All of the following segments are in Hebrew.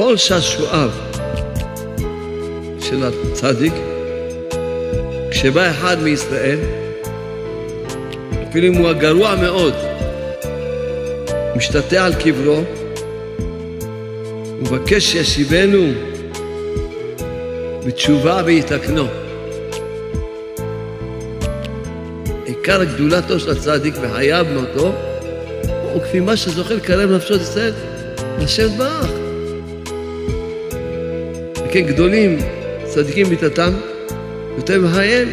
כל שעשועיו של הצדיק, כשבא אחד מישראל, אפילו אם הוא הגרוע מאוד, משתטה על קברו, ומבקש שישיבנו בתשובה ויתקנו. עיקר גדולתו של הצדיק בחייו מותו, כפי מה שזוכה לקרב נפשות ישראל לשם ברך. וכן גדולים, צדיקים מיתתם, יותר מחייהם.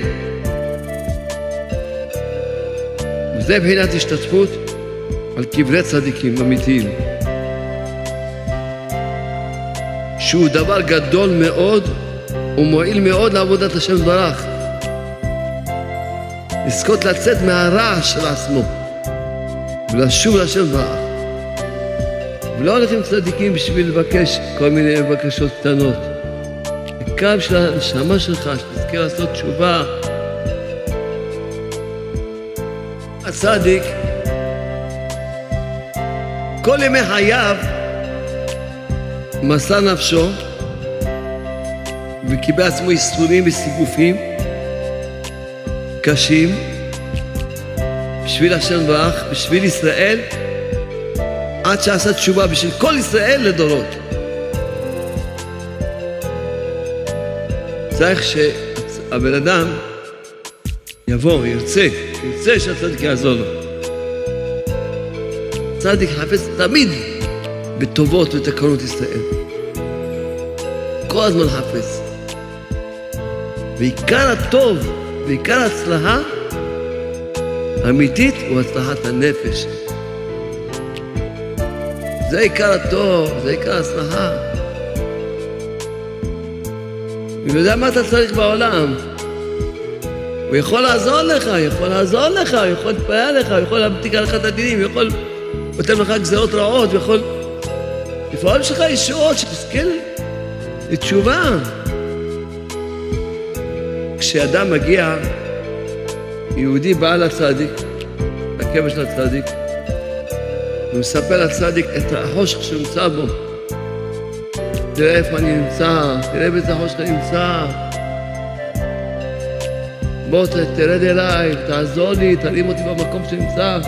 וזה מבחינת השתתפות על קברי צדיקים אמיתיים. שהוא דבר גדול מאוד ומועיל מאוד לעבודת השם ברך. לזכות לצאת מהרעש של עצמו ולשוב להשם ברך. ולא הולך עם צדיקים בשביל לבקש כל מיני בקשות קטנות. העיקר של הנשמה שלך, שתזכה לעשות תשובה. הצדיק, כל ימי חייו מסר נפשו וקיבל עצמו ייסורים וסיגופים קשים בשביל השם ברך, בשביל ישראל, עד שעשה תשובה בשביל כל ישראל לדורות. צריך שהבן אדם יבוא, ירצה, ירצה שהצדיק יעזור לו. צדיק חפש תמיד בטובות ותקנות ישראל. כל הזמן חפש. ועיקר הטוב ועיקר ההצלחה האמיתית הוא הצלחת הנפש. זה עיקר הטוב, זה עיקר ההצלחה. הוא יודע מה אתה צריך בעולם. הוא יכול לעזור לך, יכול לעזור לך, הוא יכול להתפעל לך, הוא יכול להמתיק עליך את הדינים, הוא יכול לתת לך גזרות רעות, הוא יכול לפעול שלך ישועות, שתזכה לתשובה. כשאדם מגיע, יהודי בא לצדיק, לקבר של הצדיק, ומספר לצדיק את החושך שנמצא בו. תראה איפה אני נמצא, תראה באיזה חושך אני נמצא. בוא תרד אליי, תעזור לי, תרים אותי במקום שנמצא.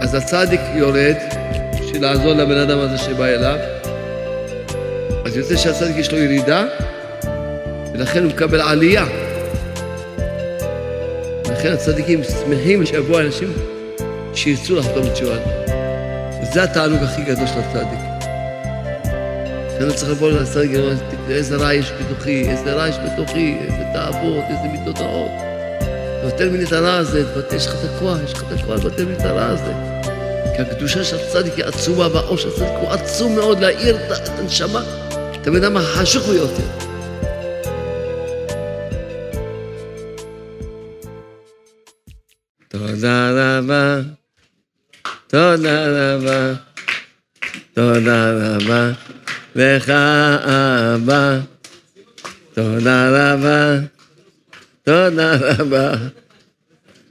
אז הצדיק יורד בשביל לעזור לבן אדם הזה שבא אליו. אז יוצא שהצדיק יש לו ירידה, ולכן הוא מקבל עלייה. לכן הצדיקים שמחים שיבואו אנשים שירצו לחתום בתשובה. וזה התענוג הכי גדול של הצדיק. אתה לא צריך לבוא ולומר, איזה רע יש בתוכי, איזה רע יש בתוכי, איזה תאוות, איזה מידות רעות. תבטל ממני את הרע הזה, יש לך את הכוח, יש לך את הכוח לבטל ממני את הרע הזה. כי הקדושה של הצדיק היא עצומה, והאור של הצדיק הוא עצום מאוד להאיר את הנשמה. אתה יודע מה חשוך ביותר. תודה רבה, תודה רבה, תודה רבה, לך אבא, תודה רבה, תודה רבה,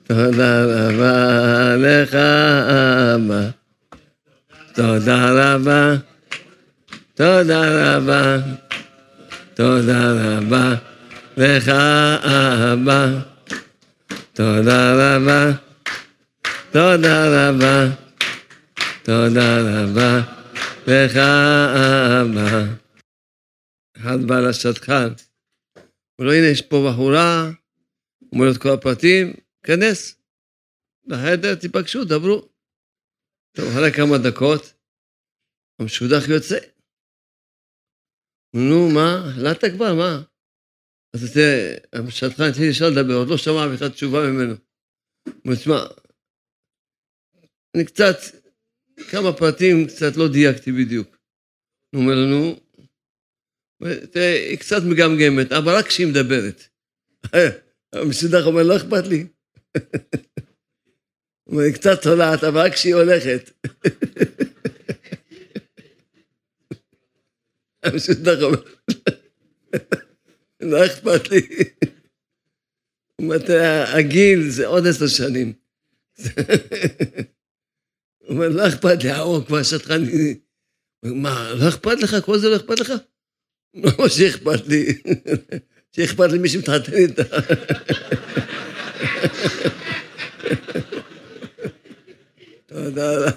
תודה רבה, לך אבא, תודה רבה, תודה רבה, תודה רבה, לך אבא. תודה רבה, תודה רבה, תודה רבה, אבא. אחד בא לשטחן, אומר לו, הנה, יש פה בחורה, אומר לו את כל הפרטים, כנס לחדר, תיפגשו, דברו. טוב, אחרי כמה דקות, המשודח יוצא. נו, מה? החלטת כבר, מה? אז תראה, השטחן התחיל ישר לדבר, עוד לא שמע בכלל תשובה ממנו. הוא אומר, תשמע, אני קצת, כמה פרטים קצת לא דייקתי בדיוק. הוא אומר לנו, היא קצת מגמגמת, אבל רק כשהיא מדברת. המסודח אומר, לא אכפת לי. הוא אומר, היא קצת תולעת, אבל רק כשהיא הולכת. המסודח אומר, לא אכפת לי. הוא אומר, הגיל זה עוד עשר שנים. אומר, לא אכפת לי, האור כבר שטחן מה, לא אכפת לך? כל זה לא אכפת לך? לא שאכפת לי, שאכפת לי מי שמתחתן איתה. תודה רבה.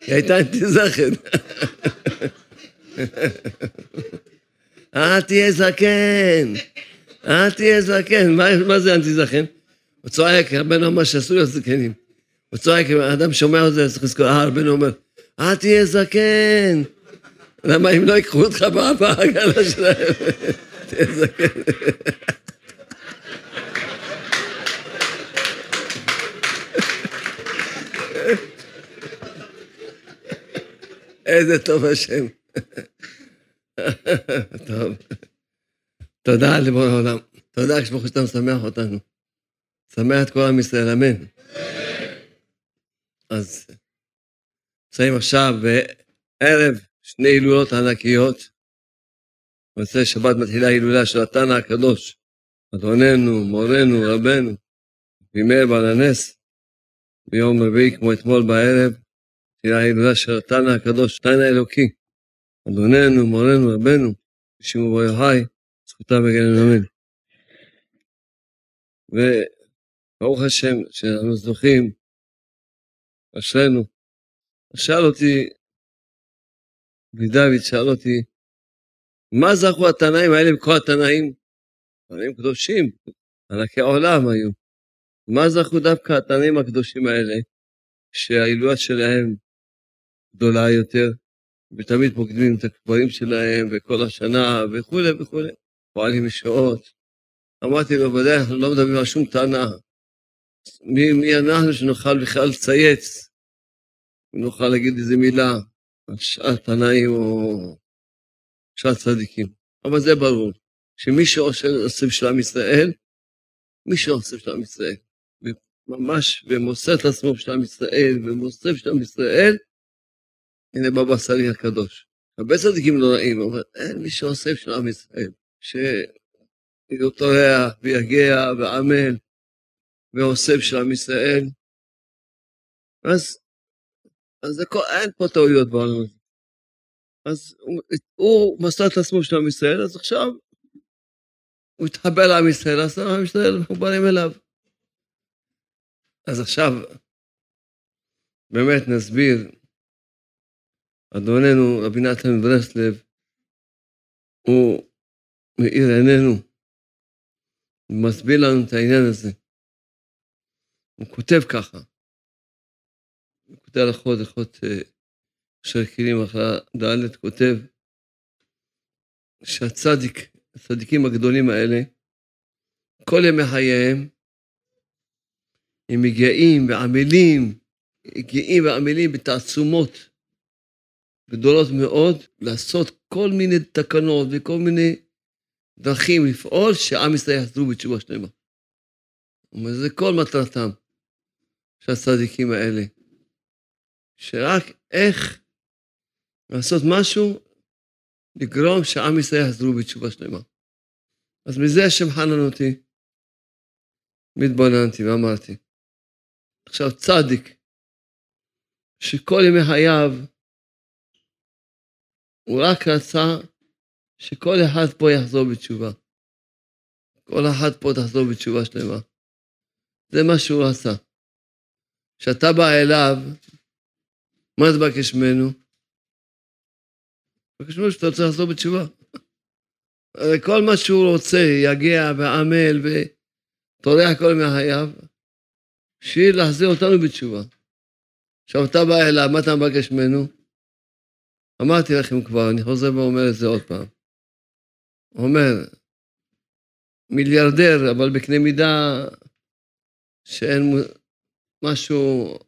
היא הייתה אנטיזכן. אל תהיה זקן, אל תהיה זקן. מה זה אנטיזכן? הוא צועק, רבנו אומר שאסור להיות זקנים. הוא צועק, אדם שומע את זה, צריך לזכור, אה, רבנו אומר, אל תהיה זקן. למה אם לא ייקחו אותך בעגלה שלהם, תהיה זקן. איזה טוב השם. טוב. תודה לבורא העולם. תודה כשברוך שאתה משמח אותנו. שמח את כל עם ישראל, אמן. אז נמצאים עכשיו בערב שני הילולות ענקיות. בנושא שבת מתחילה הילולה של התנא הקדוש, אדוננו, מורנו, רבנו, בימי בעל הנס, ביום רביעי כמו אתמול בערב, תהיה ההילולה של התנא הקדוש, תנא אלוקי, אדוננו, מורנו, רבנו, שימו בו יחי, זכותה בגן אמן. וברוך השם שאנחנו זוכים, אשרינו. שאל אותי, רבי דוד שאל אותי, מה זכו התנאים האלה וכל התנאים? תנאים קדושים, ענקי עולם היו. מה זכו דווקא התנאים הקדושים האלה, שההילולה שלהם גדולה יותר, ותמיד פוקדים את הקברים שלהם, וכל השנה, וכולי וכולי, פועלים משעות. אמרתי לו, ודאי, אנחנו לא מדברים על שום טענה. מי, מי אנחנו שנוכל בכלל לצייץ, ונוכל להגיד איזה מילה על שאר תנאים או שאר צדיקים. אבל זה ברור, שמי שעושה בשביל עם ישראל, מי שעושה בשביל עם ישראל, ממש ומוסר את עצמו בשביל עם ישראל, ומוסר בשביל עם ישראל, הנה בבא סאלי הקדוש. הרבה צדיקים לא רעים, אבל אין מי שעושה בשביל עם ישראל, שהוא טורח ויגע ועמל ועושה בשביל עם ישראל. אז, אז הכל, אין פה טעויות בעולם הזה. אז הוא, הוא מסר את עצמו בשביל עם ישראל, אז עכשיו הוא התחבר לעם ישראל, אז עם ישראל מחוברים אליו. אז עכשיו באמת נסביר אדוננו רבי נתן ברסלב, הוא מאיר עינינו, הוא מסביר לנו את העניין הזה. הוא כותב ככה, הוא כותב הלכות, הלכות אשר כלים אחרי ד', כותב שהצדיק, הצדיקים הגדולים האלה, כל ימי חייהם, הם מגיעים ועמלים, גאים ועמלים בתעצומות גדולות מאוד, לעשות כל מיני תקנות וכל מיני דרכים לפעול שעם ישראל יחזרו בתשובה שלמה. זה כל מטרתם של הצדיקים האלה. שרק איך לעשות משהו, לגרום שעם ישראל יחזרו בתשובה שלמה. אז מזה השם חנן אותי. מתבוננתי ואמרתי, עכשיו צדיק, שכל ימי חייו הוא רק רצה שכל אחד פה יחזור בתשובה. כל אחד פה תחזור בתשובה שלמה. זה מה שהוא רצה. כשאתה בא אליו, מה תבקש ממנו? תבקש ממנו שאתה רוצה לחזור בתשובה. כל מה שהוא רוצה, יגיע ועמל וטורח כל ימי חייו, בשביל להחזיר אותנו בתשובה. עכשיו אתה בא אליו, מה אתה מבקש ממנו? אמרתי לכם כבר, אני חוזר ואומר את זה עוד פעם. הוא אומר, מיליארדר, אבל בקנה מידה שאין משהו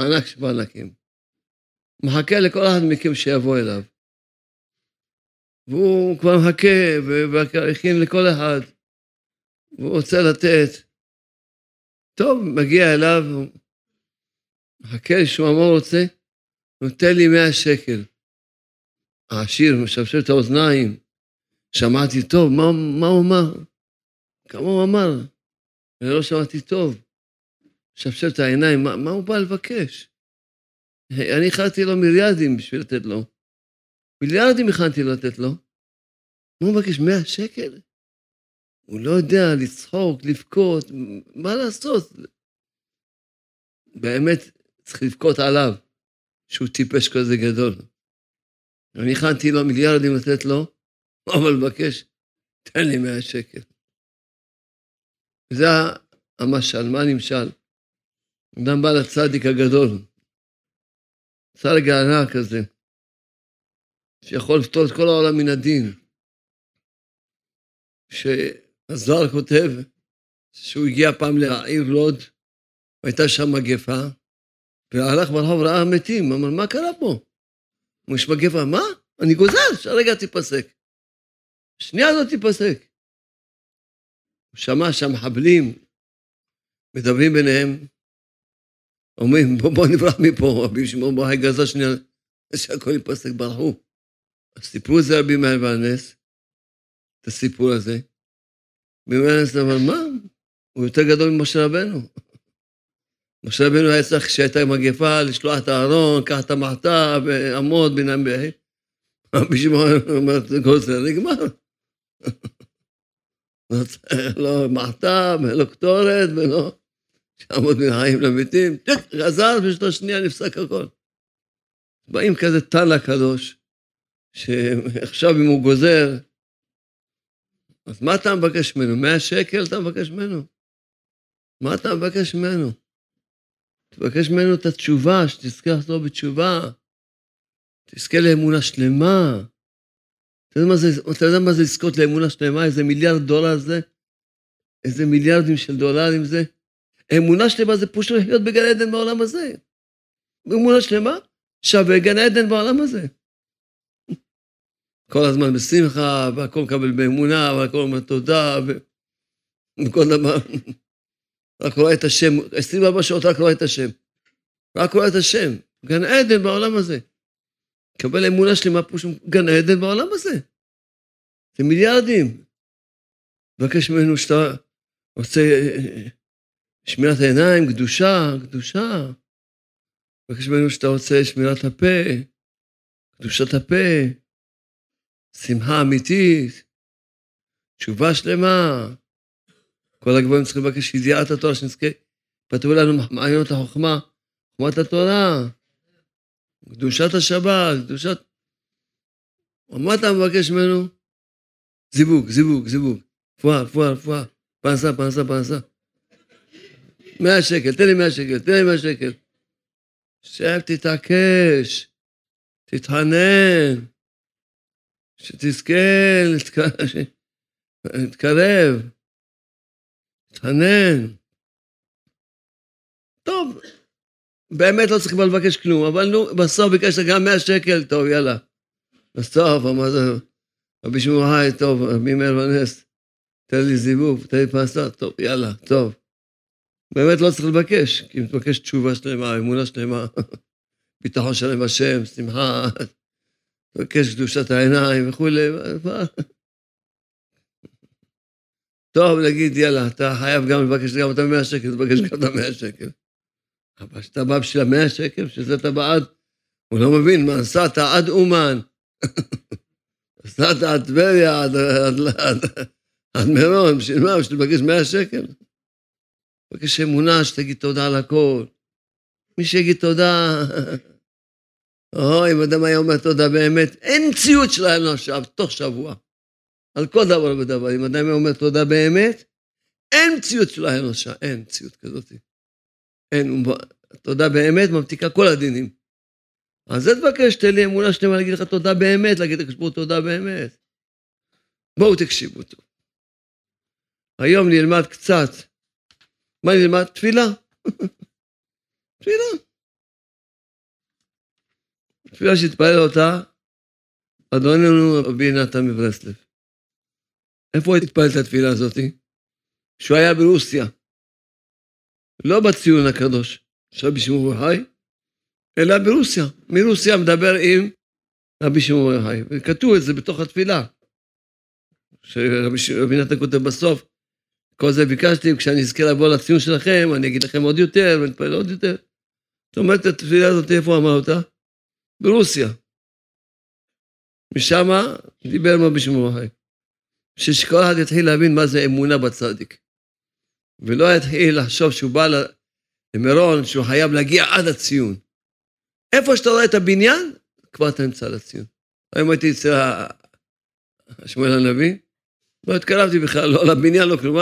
ענק שבענקים. מחכה לכל אחד מכם שיבוא אליו. והוא כבר מחכה והכין לכל אחד, והוא רוצה לתת. טוב, מגיע אליו, מחכה לשמוע מה הוא רוצה, נותן לי 100 שקל. העשיר משפשף את האוזניים, שמעתי טוב, מה, מה הוא אמר? כמה הוא אמר? לא שמעתי טוב. משפשף את העיניים, מה, מה הוא בא לבקש? אני הכנתי לו מיליארדים בשביל לתת לו. מיליארדים הכנתי לו לתת לו. מה הוא מבקש? 100 שקל? הוא לא יודע לצחוק, לבכות, מה לעשות? באמת, צריך לבכות עליו, שהוא טיפש כזה גדול. אני הכנתי לו מיליארדים לתת לו, אבל מבקש, תן לי 100 שקל. זה המשל, מה הנמשל? אדם בא לצדיק הגדול, צדיק הענק כזה, שיכול לפתור את כל העולם מן הדין, שהזוהר כותב שהוא הגיע פעם לעיר לוד, והייתה שם מגפה, והלך ברחוב ראה מתים, אמר, מה קרה פה? הוא יש מגפה, מה? אני גוזר, שהרגע תיפסק. שנייה הזאת תיפסק. הוא שמע שהמחבלים מדברים ביניהם, אומרים, בוא, בוא נברח מפה, רבי שמעון ברוך גזר שנייה, שהכל ייפסק, ברחו. אז סיפרו את זה רבי מאיר והנס, את הסיפור הזה. רבי מאיר והנס אמר, מה? הוא יותר גדול ממשה רבנו. משה רבנו היה צריך, כשהייתה מגפה, לשלוח את הארון, קח את המחתה, ועמוד בינם בה'. רבי שמעון אומר, כל זה נגמר. לא מחתה, ולא קטורת, ולא שעמוד מן החיים למתים. חזר, בשביל השנייה נפסק הכל. באים כזה תנא קדוש, שעכשיו אם הוא גוזר, אז מה אתה מבקש ממנו? 100 שקל אתה מבקש ממנו? מה אתה מבקש ממנו? תבקש ממנו את התשובה, שתזכה לחזור בתשובה. תזכה לאמונה שלמה. אתה יודע, זה, אתה יודע מה זה לזכות לאמונה שלמה? איזה מיליארד דולר זה? איזה מיליארדים של דולרים זה? אמונה שלמה זה פשוט לחיות בגן עדן בעולם הזה. אמונה שלמה שווה גן עדן בעולם הזה. כל הזמן בשמחה, והכל מקבל באמונה, והכל אומר תודה, וכל דבר. רק רואה את השם, 24 שעות רק רואה את השם. רק רואה את השם. גן עדן בעולם הזה. קבל אמונה שלמה פה שם גן עדן בעולם הזה. זה מיליארדים. מבקש ממנו שאתה רוצה שמירת העיניים, קדושה, קדושה. מבקש ממנו שאתה רוצה שמירת הפה, קדושת הפה, שמחה אמיתית, תשובה שלמה. כל הגבוהים צריכים לבקש ידיעת התורה, שנזכה, פתרו לנו מעיינות החוכמה, חוכמת התורה. קדושת השבת, קדושת... מה אתה מבקש ממנו? זיווג, זיווג, זיווג. רפואה, רפואה, רפואה. פרנסה, פרנסה, פרנסה. מאה שקל, תן לי מאה שקל, תן לי מאה שקל. שב, תתעקש, תתחנן, שתזכה להתקרב, תתחנן. טוב, באמת לא צריך כבר לבקש כלום, אבל נו, בסוף ביקשת גם 100 שקל, טוב, יאללה. בסוף, אמר רבי היי, טוב, רבי מאיר ונס, תן לי זיבוב, תן לי פרסה, טוב, יאללה, טוב. באמת לא צריך לבקש, כי מתבקש תשובה שלמה, אמונה שלמה, ביטחון שלם בשם, שמחה, מבקש קדושת העיניים וכולי. טוב, נגיד, יאללה, אתה חייב גם לבקש גם את המאה שקל, תבקש גם את המאה שקל. אבל כשאתה בא בשביל המאה שקל, שזה אתה בעד, הוא לא מבין, מה נסעת עד אומן, נסעת עד טבריה, עד מירון, בשביל מה? בשביל לבקש מאה שקל? מבקש אמונה שתגיד תודה על הכל. מי שיגיד תודה, אוי, אם אדם היה אומר תודה באמת, אין ציוד שלהם עכשיו, תוך שבוע. על כל דבר ודבר. אם אדם היה אומר תודה באמת, אין ציוד שלהם עכשיו, אין ציוד כזאת. אין, תודה באמת ממתיקה כל הדינים. אז זה תבקש, תן לי אמונה שלמה להגיד לך תודה באמת, להגיד ברוך תודה באמת. בואו תקשיבו טוב. היום נלמד קצת. מה נלמד? תפילה. תפילה. תפילה שהתפלל אותה אדוננו רבי נתן מברסלב. איפה התפלל את התפילה הזאתי? שהוא היה ברוסיה. לא בציון הקדוש, שרבי שמעון בר חי, אלא ברוסיה. מרוסיה מדבר עם רבי שמעון בר חי, וכתוב את זה בתוך התפילה. שרבי נתן כותב בסוף, כל זה ביקשתי, כשאני אזכה לבוא לציון שלכם, אני אגיד לכם עוד יותר, ונתפלל עוד יותר. זאת אומרת, התפילה הזאת, איפה אמר אותה? ברוסיה. משם דיבר רבי שמעון. בשביל שכל אחד יתחיל להבין מה זה אמונה בצדיק. ולא יתחיל לחשוב שהוא בא למירון, שהוא חייב להגיע עד הציון. איפה שאתה רואה את הבניין, כבר אתה נמצא לציון. היום הייתי אצל שמואל הנביא, לא התקרבתי בכלל, לא לבניין, לא כלום.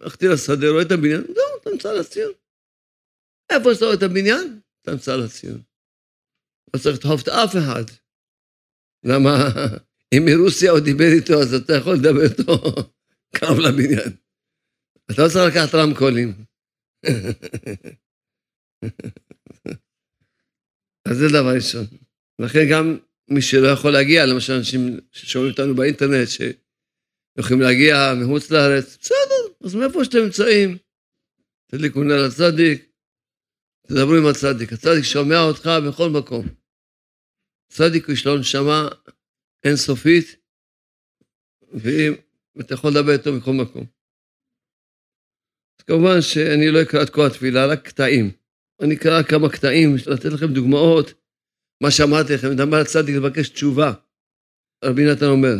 הלכתי לשדה, רואה את הבניין, זהו, אתה נמצא לציון. איפה שאתה רואה את הבניין, אתה נמצא לציון. לא צריך לדחוף את אף אחד. למה, אם מרוסיה הוא דיבר איתו, אז אתה יכול לדבר איתו קרוב לבניין. אתה לא צריך לקחת רמקולים. אז זה דבר ראשון. לכן גם מי שלא יכול להגיע, למשל אנשים ששומעים אותנו באינטרנט, שיכולים להגיע מחוץ לארץ, בסדר, אז מאיפה שאתם נמצאים, תדליקו נר לצדיק, תדברו עם הצדיק. הצדיק שומע אותך בכל מקום. צדיק יש לו נשמה אינסופית, ואתה יכול לדבר איתו בכל מקום. אז כמובן שאני לא אקרא את כל התפילה, רק קטעים. אני אקרא כמה קטעים, לתת לכם דוגמאות, מה שאמרתי לכם, מדבר הצדיק לבקש תשובה. רבי נתן אומר,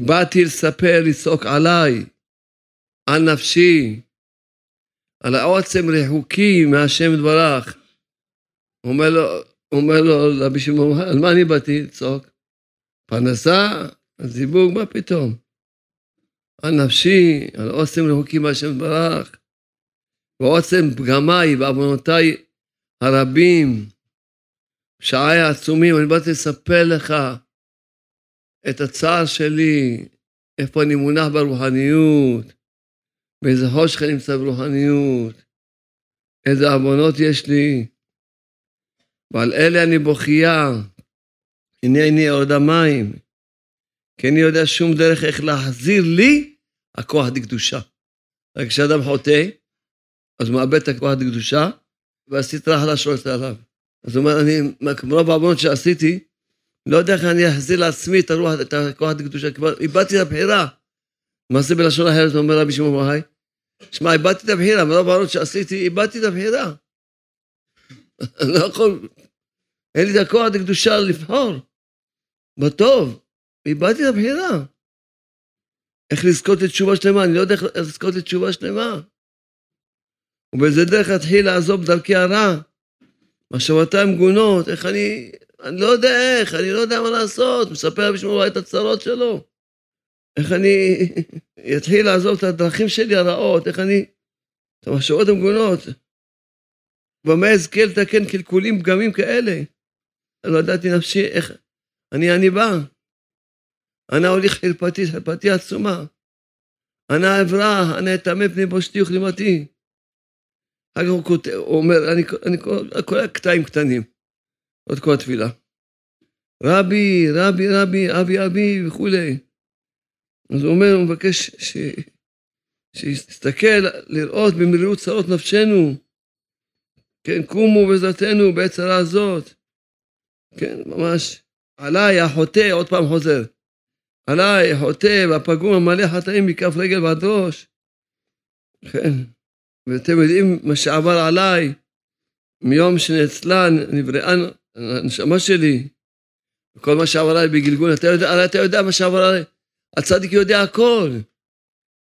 באתי לספר, לצעוק עליי, על נפשי, על העוצם רחוקי מהשם דברך. אומר לו, אומר לו רבי שמעון, על מה אני באתי לצעוק? פרנסה, זיווג, מה פתאום? על נפשי, על עוצם רחוקי מהשם דברך, ועוצם פגמיי ועוונותיי הרבים, פשעי העצומים, אני באתי לספר לך את הצער שלי, איפה אני מונח ברוחניות, באיזה חושך אני נמצא ברוחניות, איזה עוונות יש לי, ועל אלה אני בוכייה, הנה אני יורד המים, כי אני יודע שום דרך איך להחזיר לי הכוח דקדושה. רק כשאדם חוטא, אז הוא מאבד את הכוח דקדושה, והסטרה חלשות עליו. אז הוא אומר, אני, מרוב העוונות שעשיתי, לא יודע איך אני אחזיר לעצמי את הרוח, את הכוח הדקדושה, כבר איבדתי את הבחירה. מה זה בלשון אחרת, אומר רבי שמעון ברחי? שמע, איבדתי את הבחירה, מרוב העוונות שעשיתי, איבדתי את הבחירה. לא יכול, אין לי את הכוח הקדושה לבחור. בטוב, איבדתי את הבחירה. איך לזכות לתשובה שלמה, אני לא יודע איך לזכות לתשובה שלמה. ובאיזה דרך אתחיל לעזוב דרכי הרע, מחשבותיי מגונות, איך אני, אני לא יודע איך, אני לא יודע מה לעשות, מספר בשמו את הצרות שלו. איך אני אתחיל לעזוב את הדרכים שלי הרעות, איך אני, את המחשבות המגונות. במה אזכה לתקן קלקולים, פגמים כאלה? לא ידעתי נפשי איך, אני אני בא. אנא הוליך חרפתי, חרפתי עצומה. אנא אברא, אנא אטמא פני בושתי וכלימתי. אחר כך הוא, כותב, הוא אומר, אני קורא קטעים קטנים, עוד כל התפילה. רבי, רבי, רבי, אבי, אבי וכולי. אז הוא אומר, הוא מבקש ש... שיסתכל, לראות במרירות צרות נפשנו. כן, קומו בעזרתנו בעת צרה הזאת. כן, ממש. עליי החוטא, עוד פעם חוזר. עליי החוטא והפגום המלא חטאים מכף רגל ועד ראש. כן. ואתם יודעים מה שעבר עליי מיום שנאצלה נבראה הנשמה שלי, וכל מה שעבר עליי בגלגול, אתה יודע, הרי אתה יודע מה שעבר עליי. הצדיק יודע הכל.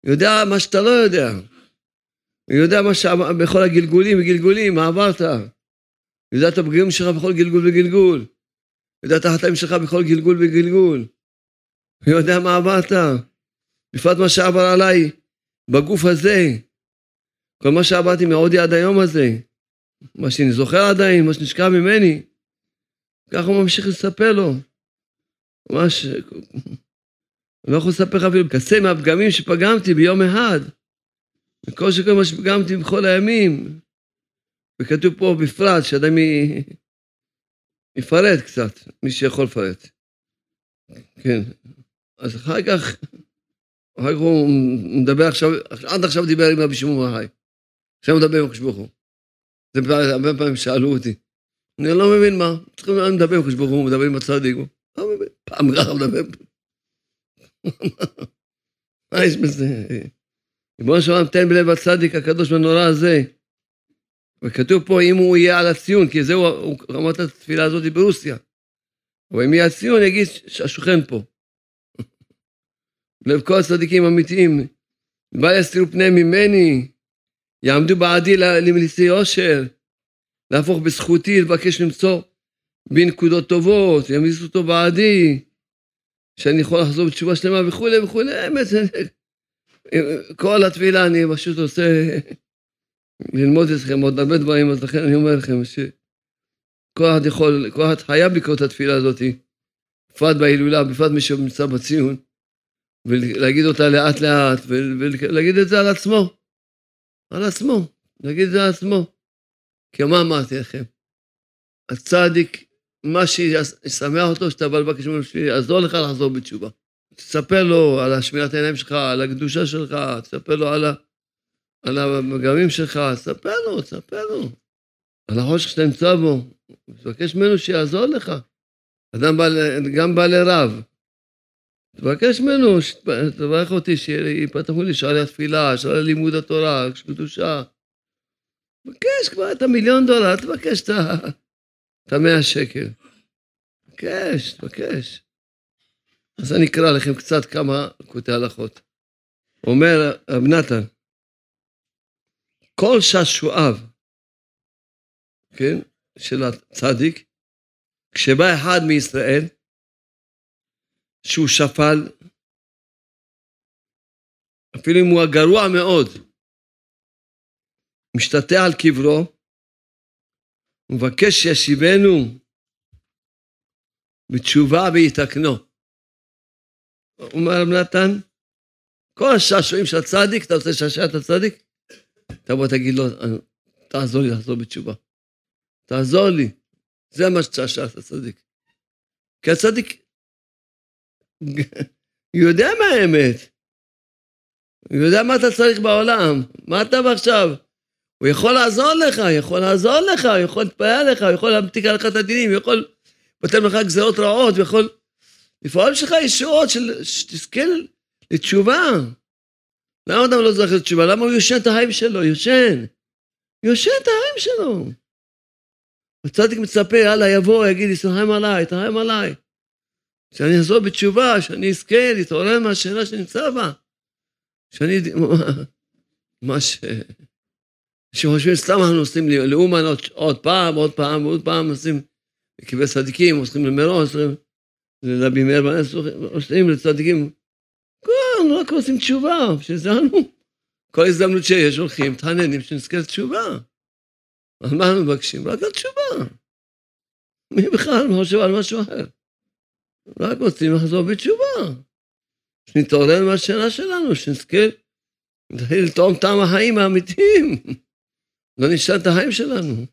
יודע מה שאתה לא יודע. הוא יודע מה שעבר בכל הגלגולים וגלגולים, מה עברת. יודע את הפגמים שלך בכל גלגול וגלגול. יודע את החטאים שלך בכל גלגול וגלגול. הוא יודע מה עברת. בפרט מה שעבר עליי בגוף הזה. כל מה שעברתי מעודי עד היום הזה, מה שאני זוכר עדיין, מה שנשכח ממני, ככה הוא ממשיך לספר לו. ממש, אני לא יכול לספר לך אפילו קצה מהפגמים שפגמתי ביום אחד. וכל שכל מה שפגמתי בכל הימים. וכתוב פה בפרט, שאדם יפרט קצת, מי שיכול לפרט. כן. אז אחר כך, אחר כך הוא מדבר עכשיו, עד עכשיו דיבר עם רבי שמעון בר עכשיו מדבר עם הקדוש ברוך הוא. זה הרבה פעמים שאלו אותי. אני לא מבין מה, צריכים לדבר עם הקדוש ברוך הוא, מדבר עם הצדיק. לא מבין, פעם ככה מדבר. מה יש בזה? ריבונו של עולם, תן בלב הצדיק הקדוש והנורא הזה. וכתוב פה אם הוא יהיה על הציון, כי זהו, את התפילה הזאת ברוסיה. אבל אם יהיה הציון, יגיד השוכן פה. לב כל הצדיקים האמיתיים, בל יסתירו פני ממני, יעמדו בעדי למליצי עושר, להפוך בזכותי, לבקש למצוא בנקודות טובות, ימיסו אותו בעדי, שאני יכול לחזור בתשובה שלמה וכולי וכולי, האמת, כל התפילה אני פשוט עושה ללמוד אתכם עוד הרבה דברים, אז לכן אני אומר לכם שכל אחד יכול, כל אחד חייב לקרוא את התפילה הזאת, בפרט בהילולה, בפרט מי שנמצא בציון, ולהגיד אותה לאט לאט, ולהגיד את זה על עצמו, על עצמו, להגיד את זה על עצמו. כי מה אמרתי לכם? הצדיק, מה שישמח אותו, שאתה בא לבקש ממנו שיעזור לך לחזור בתשובה. תספר לו על השמירת העיניים שלך, על הקדושה שלך, תספר לו על, ה, על הפגמים שלך, תספר לו, תספר לו. על החושך שאתה נמצא בו, תבקש ממנו שיעזור לך. אדם בא, גם בא לרב, תבקש ממנו, תברך אותי, שיפתחו לי שערי התפילה, שערי לימוד התורה, קדושה. תבקש כבר את המיליון דולר, תבקש את המאה שקל. תבקש, תבקש. אז אני אקרא לכם קצת כמה קוטעי הלכות. אומר רב נתן, כל שעשועיו, כן, של הצדיק, כשבא אחד מישראל, שהוא שפל, אפילו אם הוא הגרוע מאוד, משתטח על קברו, ומבקש שישיבנו בתשובה ויתקנו. אומר רב נתן, כל השעשועים של הצדיק, אתה רוצה לשעשע את הצדיק? תבוא תגיד לו, תעזור לי לחזור בתשובה. תעזור לי. זה מה שתשעשע את הצדיק. כי הצדיק יודע מה האמת. הוא יודע מה אתה צריך בעולם. מה אתה עכשיו? הוא יכול לעזור לך, יכול לעזור לך, הוא יכול להתפלל לך, הוא יכול להמתיק עליך את הדינים, הוא יכול לתת לך גזרות רעות, הוא יכול לפעול בשבילך ישועות של... שתזכה לתשובה. למה אדם לא זוכר לתשובה? למה הוא יושן את החיים שלו? יושן. יושן את החיים שלו. הצדיק מצפה, יאללה, יבוא, יגיד תרחם עליי, תרחם עליי. שאני אחזור בתשובה, שאני אזכה להתעורר מהשאלה שנמצא בה. שאני... מה ש... שחושבים סתם אנחנו עושים לאומן עוד, עוד פעם, עוד פעם, עוד פעם, עושים קברי צדיקים, עושים למירון, עושים לרבי מאיר בנס, עושים לצדיקים. כן, רק עושים תשובה, בשביל זה אנו. כל הזדמנות שיש הולכים, מתחננים שנזכה לתשובה. אז מה אנחנו מבקשים? רק על תשובה. מי בכלל חושב על משהו אחר? רק רוצים לחזור בתשובה. שנתעורר מהשאלה שלנו, שנזכה להתחיל לטעום טעם החיים האמיתיים. לא נשאל את החיים שלנו.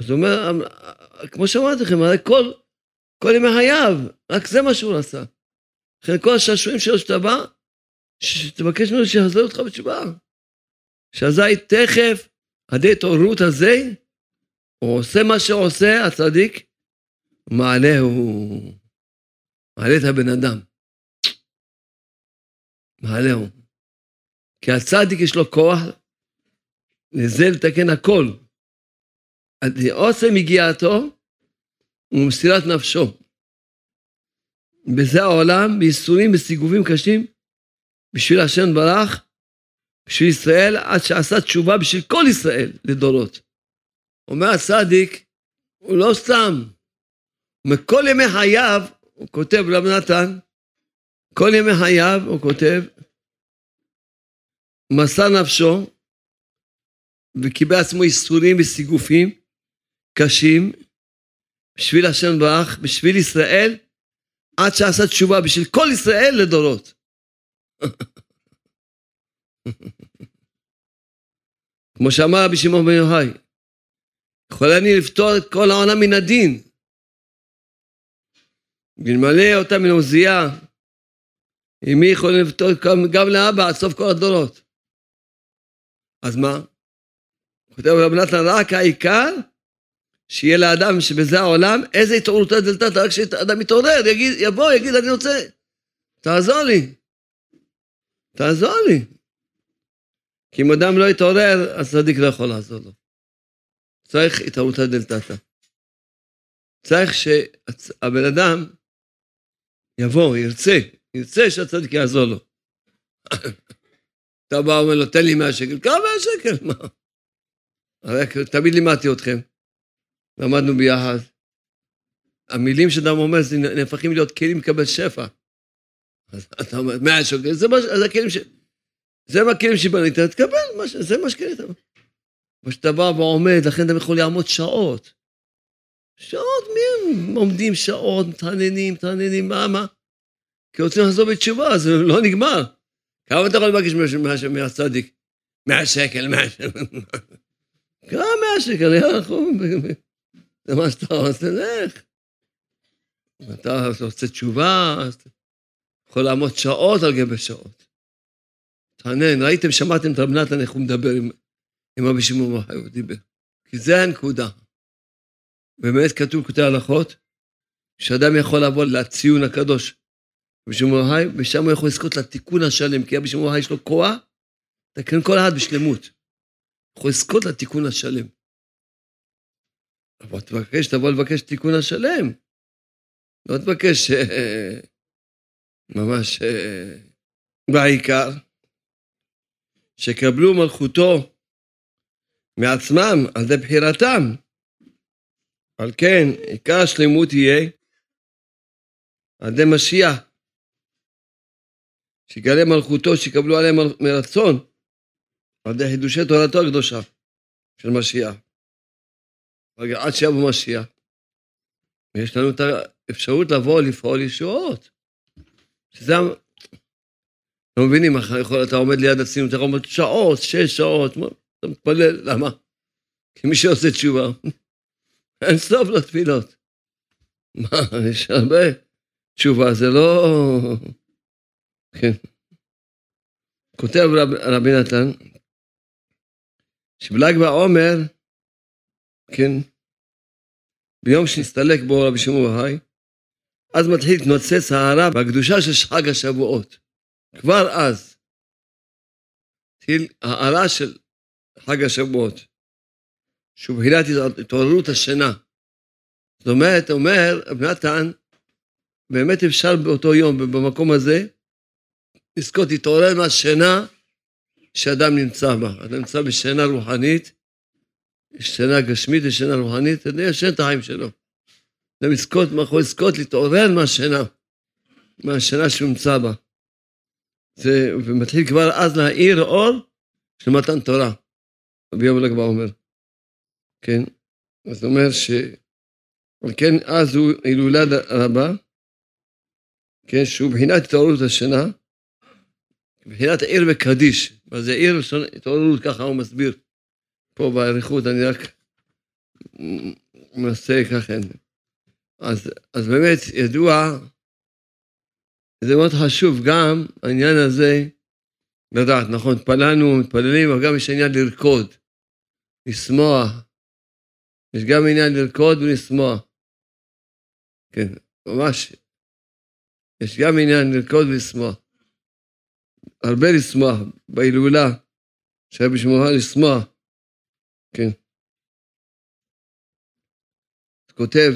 אז הוא אומר, כמו שאמרתי לכם, הרי כל, כל ימי חייו, רק זה מה שהוא עשה. לכן כל השעשועים שלו שאתה בא, שתבקש ממנו שיחזור אותך בתשובה. שאזי תכף, עדי התעוררות הזה, הוא עושה מה שעושה הצדיק, מעלה הוא, מעלה את הבן אדם. מעלה הוא. כי הצדיק יש לו כוח לזה לתקן הכל. עוצם הגיעתו ומסירת נפשו. בזה העולם, בייסורים, בסיגובים קשים, בשביל השם ברח, בשביל ישראל, עד שעשה תשובה בשביל כל ישראל לדורות. אומר הצדיק, הוא לא סתם, מכל ימי חייו, הוא כותב רב נתן, כל ימי חייו הוא כותב, מסר נפשו וקיבל עצמו איסורים וסיגופים קשים בשביל השם ברך, בשביל ישראל, עד שעשה תשובה בשביל כל ישראל לדורות. כמו שאמר רבי שמעון בן יוחאי, יכול אני לפתור את כל העולם מן הדין, ואלמלא אותה מן עוזייה, עם מי יכולים לפתור גם לאבא עד סוף כל הדורות. אז מה? כותב רב נתן, רק העיקר שיהיה לאדם שבזה העולם, איזה התעוררות דלתת, רק כשאדם מתעורר, יגיד, יבוא, יגיד, אני רוצה, תעזור לי. תעזור לי. כי אם אדם לא יתעורר, אז צדיק לא יכול לעזור לו. צריך התעוררותא דלתתא. צריך שהבן אדם יבוא, ירצה, ירצה שהצדיק יעזור לו. אתה בא ואומר לו, תן לי 100 שקל, כמה 100 שקל? מה? תמיד לימדתי אתכם, למדנו ביחד. המילים שאדם אומר, זה נהפכים להיות כלים לקבל שפע. אז אתה אומר, 100 שקל, זה, מה, זה הכלים ש... זה מה הכלים שבנית, תקבל, זה מה שקנית. כמו שאתה בא ועומד, לכן אתה יכול לעמוד שעות. שעות, מי הם עומדים שעות, מתעניינים, מתעניינים, מה, מה? כי רוצים לחזור בתשובה, זה לא נגמר. כמה אתה יכול לבקש מהצדיק? מאה שקל, מאה שקל. כמה מאה שקל, יאללה, זה מה שאתה רוצה, לך. אתה רוצה תשובה, אתה יכול לעמוד שעות על גבי שעות. תענן, ראיתם, שמעתם את רב נתן איך הוא מדבר עם, עם רבי שמעון מוחאי, הוא דיבר. כי זה הנקודה. באמת כתוב כותב הלכות, שאדם יכול לבוא לציון הקדוש רבי שמעון ושם הוא יכול לזכות לתיקון השלם, כי רבי שמעון מוחאי יש לו כוח, תקן כל אחד בשלמות. יכול לזכות לתיקון השלם. אבל תבקש, תבוא לבקש תיקון השלם. לא תבקש אה, ממש אה, בעיקר, שקבלו מלכותו מעצמם, על זה בחירתם. על כן, עיקר השלמות יהיה על ידי משיח, שיגלה מלכותו, שיקבלו עליהם מרצון, על ידי חידושי תורתו הקדושה של משיח. עד שיבוא משיח, ויש לנו את האפשרות לבוא לפעול ישועות. שזה... לא מבינים, אתה עומד ליד הציון, אתה עומד שעות, שש שעות, אתה מתפלל, למה? כי מי שעושה תשובה, אין סוף לתפילות. מה, יש הרבה תשובה, זה לא... כן. כותב רב, רבי נתן, שבל"ג בעומר, כן, ביום שנסתלק בו רבי שמעון בהאי, אז מתחיל להתנוצץ ההערה והקדושה של חג השבועות. כבר אז התחיל ההערה של חג השבועות, שהוא בחינת התעוררות השינה. זאת אומרת, אומר רב נתן, באמת אפשר באותו יום, במקום הזה, לזכות להתעורר מהשינה שאדם נמצא בה. אדם נמצא בשינה רוחנית, שינה גשמית ושינה רוחנית, אתה ישן את החיים שלו. אדם לזכות, מה יכול לזכות להתעורר מהשינה, מהשינה שהוא נמצא בה. זה, ומתחיל כבר אז להאיר אור של מתן תורה, רבי יום ל"ג בעומר. כן? אז זאת אומרת ש... כן אז הוא הילולה רבה, כן, שהוא מבחינת התעוררות השינה, מבחינת עיר וקדיש. מה זה עיר התעוררות, ככה הוא מסביר. פה באריכות אני רק מנסה ככה. אז, אז באמת ידוע, זה מאוד חשוב גם העניין הזה לדעת, נכון, התפללנו, מתפללים, אבל גם יש עניין לרקוד, לשמוח. יש גם עניין לרקוד ולשמוח. כן, ממש. יש גם עניין לרקוד ולשמוח. הרבה לשמוח, בהילולה, שהיה בשמועה לשמוח. כן. כותב,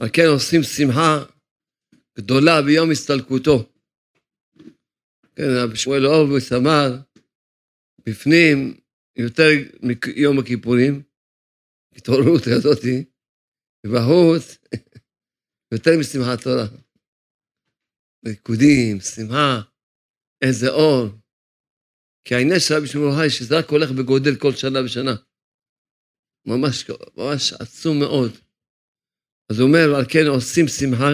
על כן עושים שמחה גדולה ביום הסתלקותו. כן, רבי שמואל אור וסמר, בפנים, יותר מיום הכיפורים, התעוררות כזאתי, ובחוץ, יותר משמחת תורה. ריקודים, שמחה, איזה אור. כי העניין של רבי שמעון חי, שזה רק הולך וגודל כל שנה ושנה. ממש, ממש עצום מאוד. אז הוא אומר, על כן עושים שמחה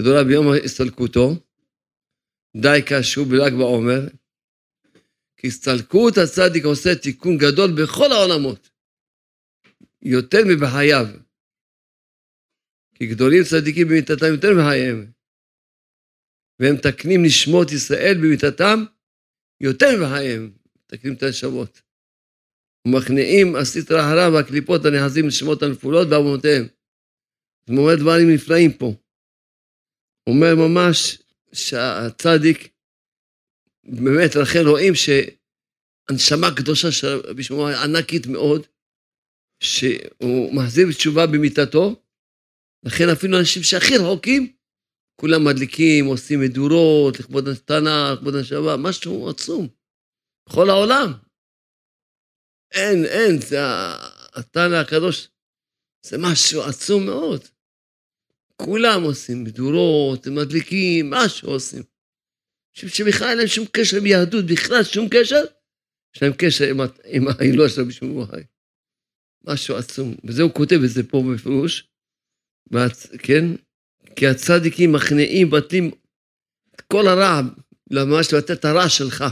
גדולה ביום הסתלקותו, די קשור בל"ג בעומר, כי הסתלקות הצדיק עושה תיקון גדול בכל העולמות, יותר מבחייו. כי גדולים צדיקים במיתתם יותר מחייהם. והם מתקנים נשמות ישראל במיתתם יותר מחייהם, מתקנים את הנשמות. ומכניעים הסטרא אחרא והקליפות הנכנסים לשמות הנפולות בארמונותיהם. זה אומר דברים נפלאים פה. הוא אומר ממש שהצדיק, באמת לכן רואים ש, הנשמה הקדושה של רבי שמעון ענקית מאוד, שהוא מחזיר בתשובה במיטתו, לכן אפילו אנשים שהכי רחוקים, כולם מדליקים, עושים מדורות, לכבוד התנא, לכבוד הנשמה, משהו עצום. בכל העולם. אין, אין, זה התנא הקדוש, זה משהו עצום מאוד. כולם עושים מדורות, מדליקים, משהו עושים. משום שבכלל אין להם שום קשר עם יהדות, בכלל שום קשר, יש להם קשר עם, עם ההילול של רבי שמעון משהו עצום. וזה הוא כותב את זה פה בפירוש, כן? כי הצדיקים מכניעים, את כל הרע, ממש לבטא את הרע שלך.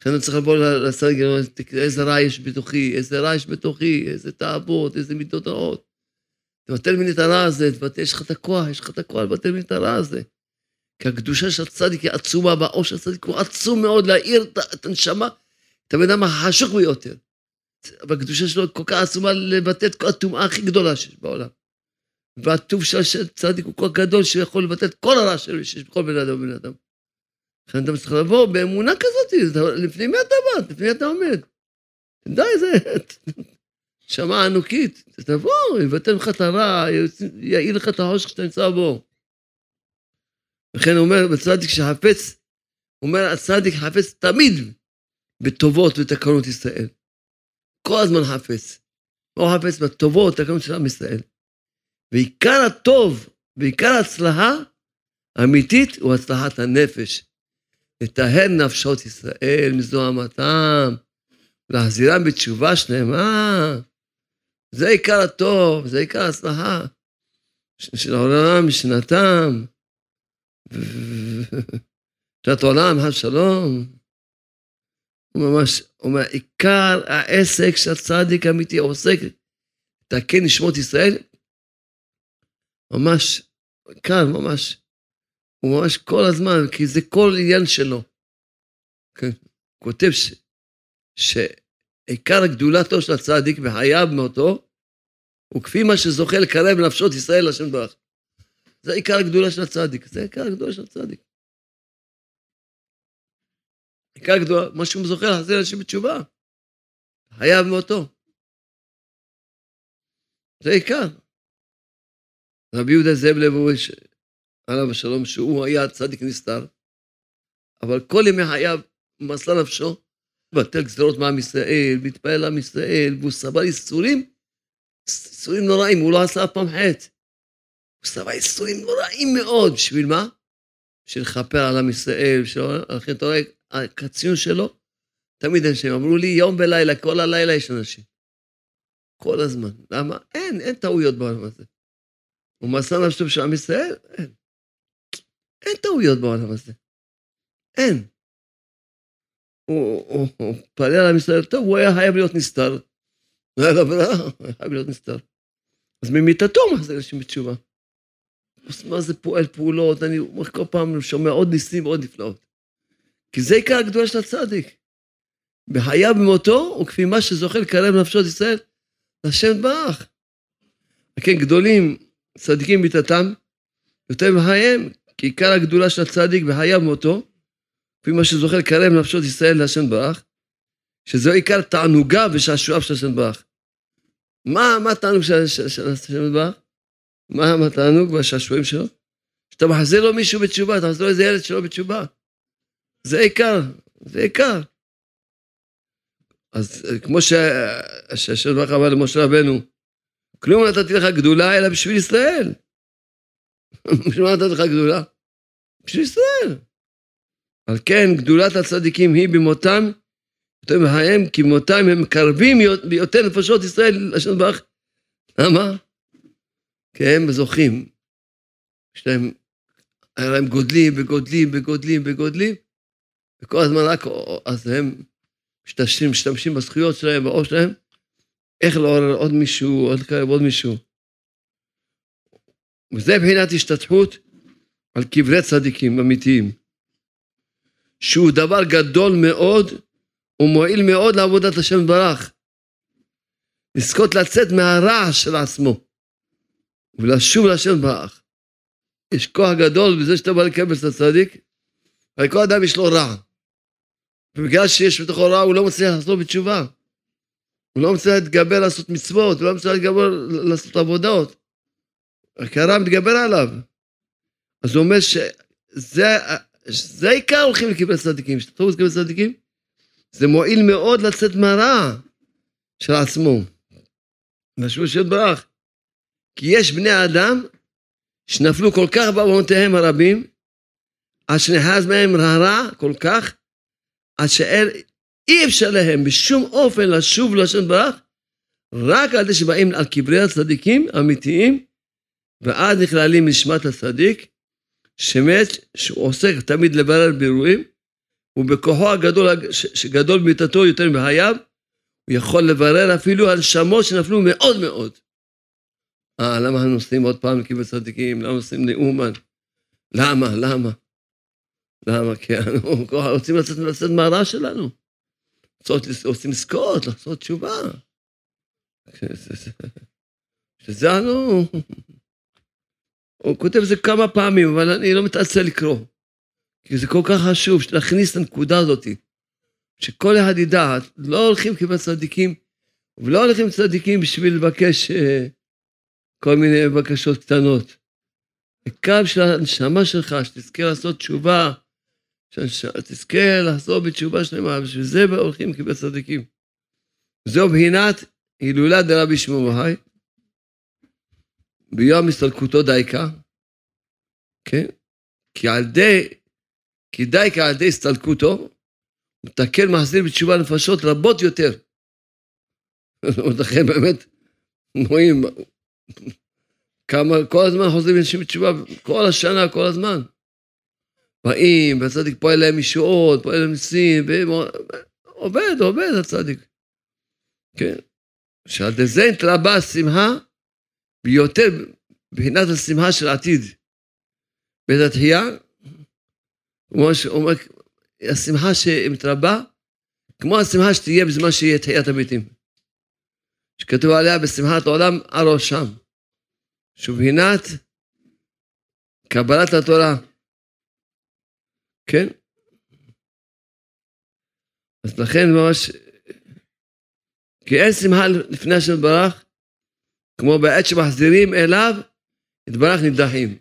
לכן אני צריך לבוא לצדיק, איזה רע יש בתוכי, איזה רע יש בתוכי, איזה תאוות, איזה מידות רעות. תבטל ממני את הרע הזה, תבטל, יש לך את הכוח, יש לך את הכוח לבטל ממני את הרע הזה. כי הקדושה של הצדיק היא עצומה, והעושר של הצדיק הוא עצום מאוד להאיר את הנשמה, את הבן אדם החשוך ביותר. והקדושה שלו כל כך עצומה לבטא את כל הטומאה הכי גדולה שיש בעולם. והטוב של הצדיק הוא כל גדול שיכול לבטא את כל הרע שיש בכל בן אדם ובן אדם. לכן אתה צריך לבוא באמונה כזאת, לפני מי אתה בא? לפני מי אתה עומד? די, זה נשמה ענוקית. תבוא, יבטל לך את הרע, יעיל לך את החושך שאתה נמצא בו. לכן הוא אומר, בצדיק שחפץ, הוא אומר, הצדיק חפץ תמיד בטובות ותקנות ישראל. כל הזמן חפץ. הוא חפץ בטובות ותקנות של עם ישראל. ועיקר הטוב ועיקר ההצלחה האמיתית הוא הצלחת הנפש. לטהר נפשות ישראל מזוהמתם, להחזירם בתשובה שלמה. זה עיקר הטוב, זה עיקר ההצלחה של העולם משנתם. שנת עולם, השלום. הוא ממש אומר, עיקר העסק שהצדיק האמיתי עוסק, לתקן נשמות ישראל, ממש, כאן, ממש, הוא ממש כל הזמן, כי זה כל עניין שלו. כן, כותב ש, שעיקר גדולתו של הצדיק בחייו מאותו, הוא כפי מה שזוכה לקרב נפשות ישראל לשם ברך. זה עיקר הגדולה של הצדיק, זה עיקר הגדולה של הצדיק. עיקר הגדולה, מה שהוא זוכה להחזיר אנשים בתשובה. חייב מאותו. זה עיקר. רבי יהודה זאב לבוביץ', עליו השלום, שהוא היה צדיק נסתר, אבל כל ימי חייו מסר נפשו, בטל גזרות מעם ישראל, מתפעל עם ישראל, והוא סבל איסורים, איסורים נוראים, הוא לא עשה אף פעם חטא. הוא סבל איסורים נוראים מאוד, בשביל מה? בשביל לכפר על עם ישראל, לכן אתה רואה, הקציון שלו, תמיד אנשים אמרו לי, יום ולילה, כל הלילה יש אנשים. כל הזמן. למה? אין, אין טעויות בעולם הזה. הוא מסר נפשו בשביל עם ישראל? אין. אין טעויות בעולם הזה. אין. הוא פעל על עם ישראל, טוב, הוא היה חייב להיות נסתר. לא היה לו ברירה, הוא היה חייב להיות נסתר. אז ממיטתו מחזיר אנשים בתשובה. מה זה פועל פעולות, אני כל פעם שומע עוד ניסים ועוד נפלאות. כי זה עיקר הגדולה של הצדיק. בחייו במותו, וכפי מה שזוכה לקרב נפשות ישראל, לשם ברך. וכן גדולים, צדיקים מיתתם, יותר בחייהם, כי עיקר הגדולה של הצדיק בחייו במותו, כפי מה שזוכה לקרב נפשות ישראל להשם ברך, שזהו עיקר תענוגה ושעשועיו של השם ברך. מה, מה התענוג של השם ברך? מה התענוג והשעשועים שלו? שאתה מחזיר לו מישהו בתשובה, אתה מחזיר לו איזה ילד שלו בתשובה. זה עיקר, זה עיקר. אז כמו שהשם ברוך אמר למשה רבנו, כלום נתתי לך גדולה אלא בשביל ישראל. בשביל מה נתתי לך גדולה? בשביל ישראל. על כן, גדולת הצדיקים היא במותם, יותר מהם, כי במותם הם מקרבים ביותר נפשות ישראל לשם ברך. למה? כי הם זוכים. יש להם, הם גודלים וגודלים וגודלים וגודלים, וכל הזמן רק, אז הם משתמשים, משתמשים בזכויות שלהם, בעור שלהם, איך לעורר עוד מישהו, עוד כאלה, עוד מישהו. וזה מבחינת השתתפות על קברי צדיקים אמיתיים, שהוא דבר גדול מאוד ומועיל מאוד לעבודת השם ברך. לזכות לצאת מהרעש של עצמו ולשוב להשם ברך. יש כוח גדול בזה שאתה בא לקבל את הצדיק, הרי כל אדם יש לו רע. ובגלל שיש בתוכו רע, הוא לא מצליח לחזור בתשובה. הוא לא מצליח להתגבר לעשות מצוות, הוא לא מצליח להתגבר לעשות עבודות. הקערה מתגבר עליו. אז הוא אומר שזה העיקר הולכים לקבל צדיקים. כשאתה לקבל צדיקים, זה מועיל מאוד לצאת מהרע של עצמו. משהו שיתברך. כי יש בני אדם שנפלו כל כך בעוונותיהם הרבים, עד שנחז מהם הרע כל כך, עד שאי אפשר להם בשום אופן לשוב לשם ברך, רק על זה שבאים על קברי הצדיקים האמיתיים, ואז נכללים נשמת הצדיק, שמת, שהוא עוסק תמיד לברר בירורים, ובכוחו הגדול, שגדול במיטתו יותר מחייו, הוא יכול לברר אפילו הנשמות שנפלו מאוד מאוד. אה, למה אנחנו נוסעים עוד פעם לקבר צדיקים? למה נוסעים לאומן? למה? למה? למה? כי אנחנו רוצים לצאת, לצאת מהרע שלנו. רוצים לזכות, לעשות תשובה. שזה אנו... הוא כותב את זה כמה פעמים, אבל אני לא מתעצל לקרוא. כי זה כל כך חשוב, להכניס את הנקודה הזאת. שכל אחד ידע, לא הולכים כמעט צדיקים, ולא הולכים צדיקים בשביל לבקש uh, כל מיני בקשות קטנות. הקו של הנשמה שלך, שתזכה לעשות תשובה, שתזכה לחזור בתשובה שלמה, בשביל זה הולכים כבית צדיקים. זו בחינת הילולה דרבי בהאי, ביום הסתלקותו דייקה, כן? כי על ידי, כי דייקה על ידי הסתלקותו, מתקן מחזיר בתשובה נפשות רבות יותר. לכן באמת, רואים, כמה, כל הזמן חוזרים אנשים בתשובה, כל השנה, כל הזמן. באים, והצדיק פועל להם ישועות, פועל להם ניסים, עובד, עובד הצדיק. כן. שעל זה נתרבה השמחה ביותר מבחינת השמחה של עתיד. בית התחייה, הוא אומר, השמחה שמתרבה, כמו השמחה שתהיה בזמן שיהיה תחיית המתים. שכתוב עליה בשמחת עולם על ראשם. שבחינת קבלת התורה. כן? אז לכן ממש, כי אין שמחה לפני השם ברח, כמו בעת שמחזירים אליו, יתברך נידחים.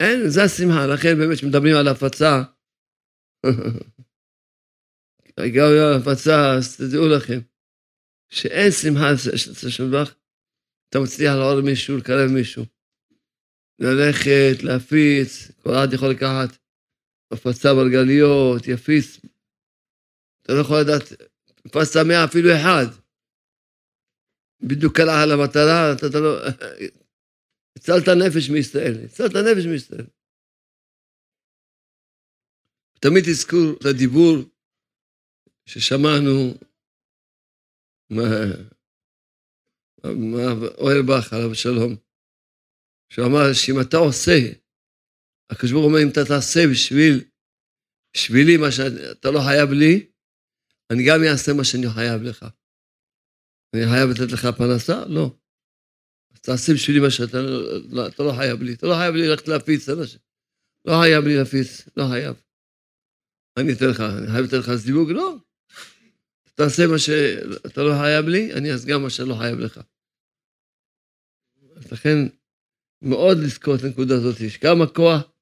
אין, זה השמחה, לכן באמת כשמדברים על הפצה, גם על הפצה, אז תדעו לכם, שאין שמחה אצל השם ברח, אתה מצליח לעוד מישהו, לקרב מישהו. ללכת, להפיץ, כל אחד יכול לקחת הפצה ברגליות, יפיץ. אתה לא יכול לדעת, הפצת מאה אפילו אחד. בדיוק קלע על המטרה, אתה, אתה לא... הצלת נפש מישראל, הצלת נפש מישראל. תמיד תזכור את הדיבור ששמענו מה... אוהל בך, עליו השלום, שהוא אמר שאם אתה עושה, הקדוש ברוך הוא אומר, אם אתה תעשה בשביל, בשבילי מה שאתה לא חייב לי, אני גם אעשה מה שאני חייב לך. אני חייב לתת לך פרנסה? לא. אז תעשה בשבילי מה שאתה לא, אתה לא חייב לי. אתה לא חייב לי ללכת להפיץ אנשים. לא חייב לי להפיץ, לא חייב. אני אתן לך, אני חייב לתת לך זיווג? לא. תעשה מה שאתה לא חייב לי, אני אעשה גם מה שאני לא חייב לך. אז לכן, מאוד לזכור את הנקודה הזאת, שכמה כוח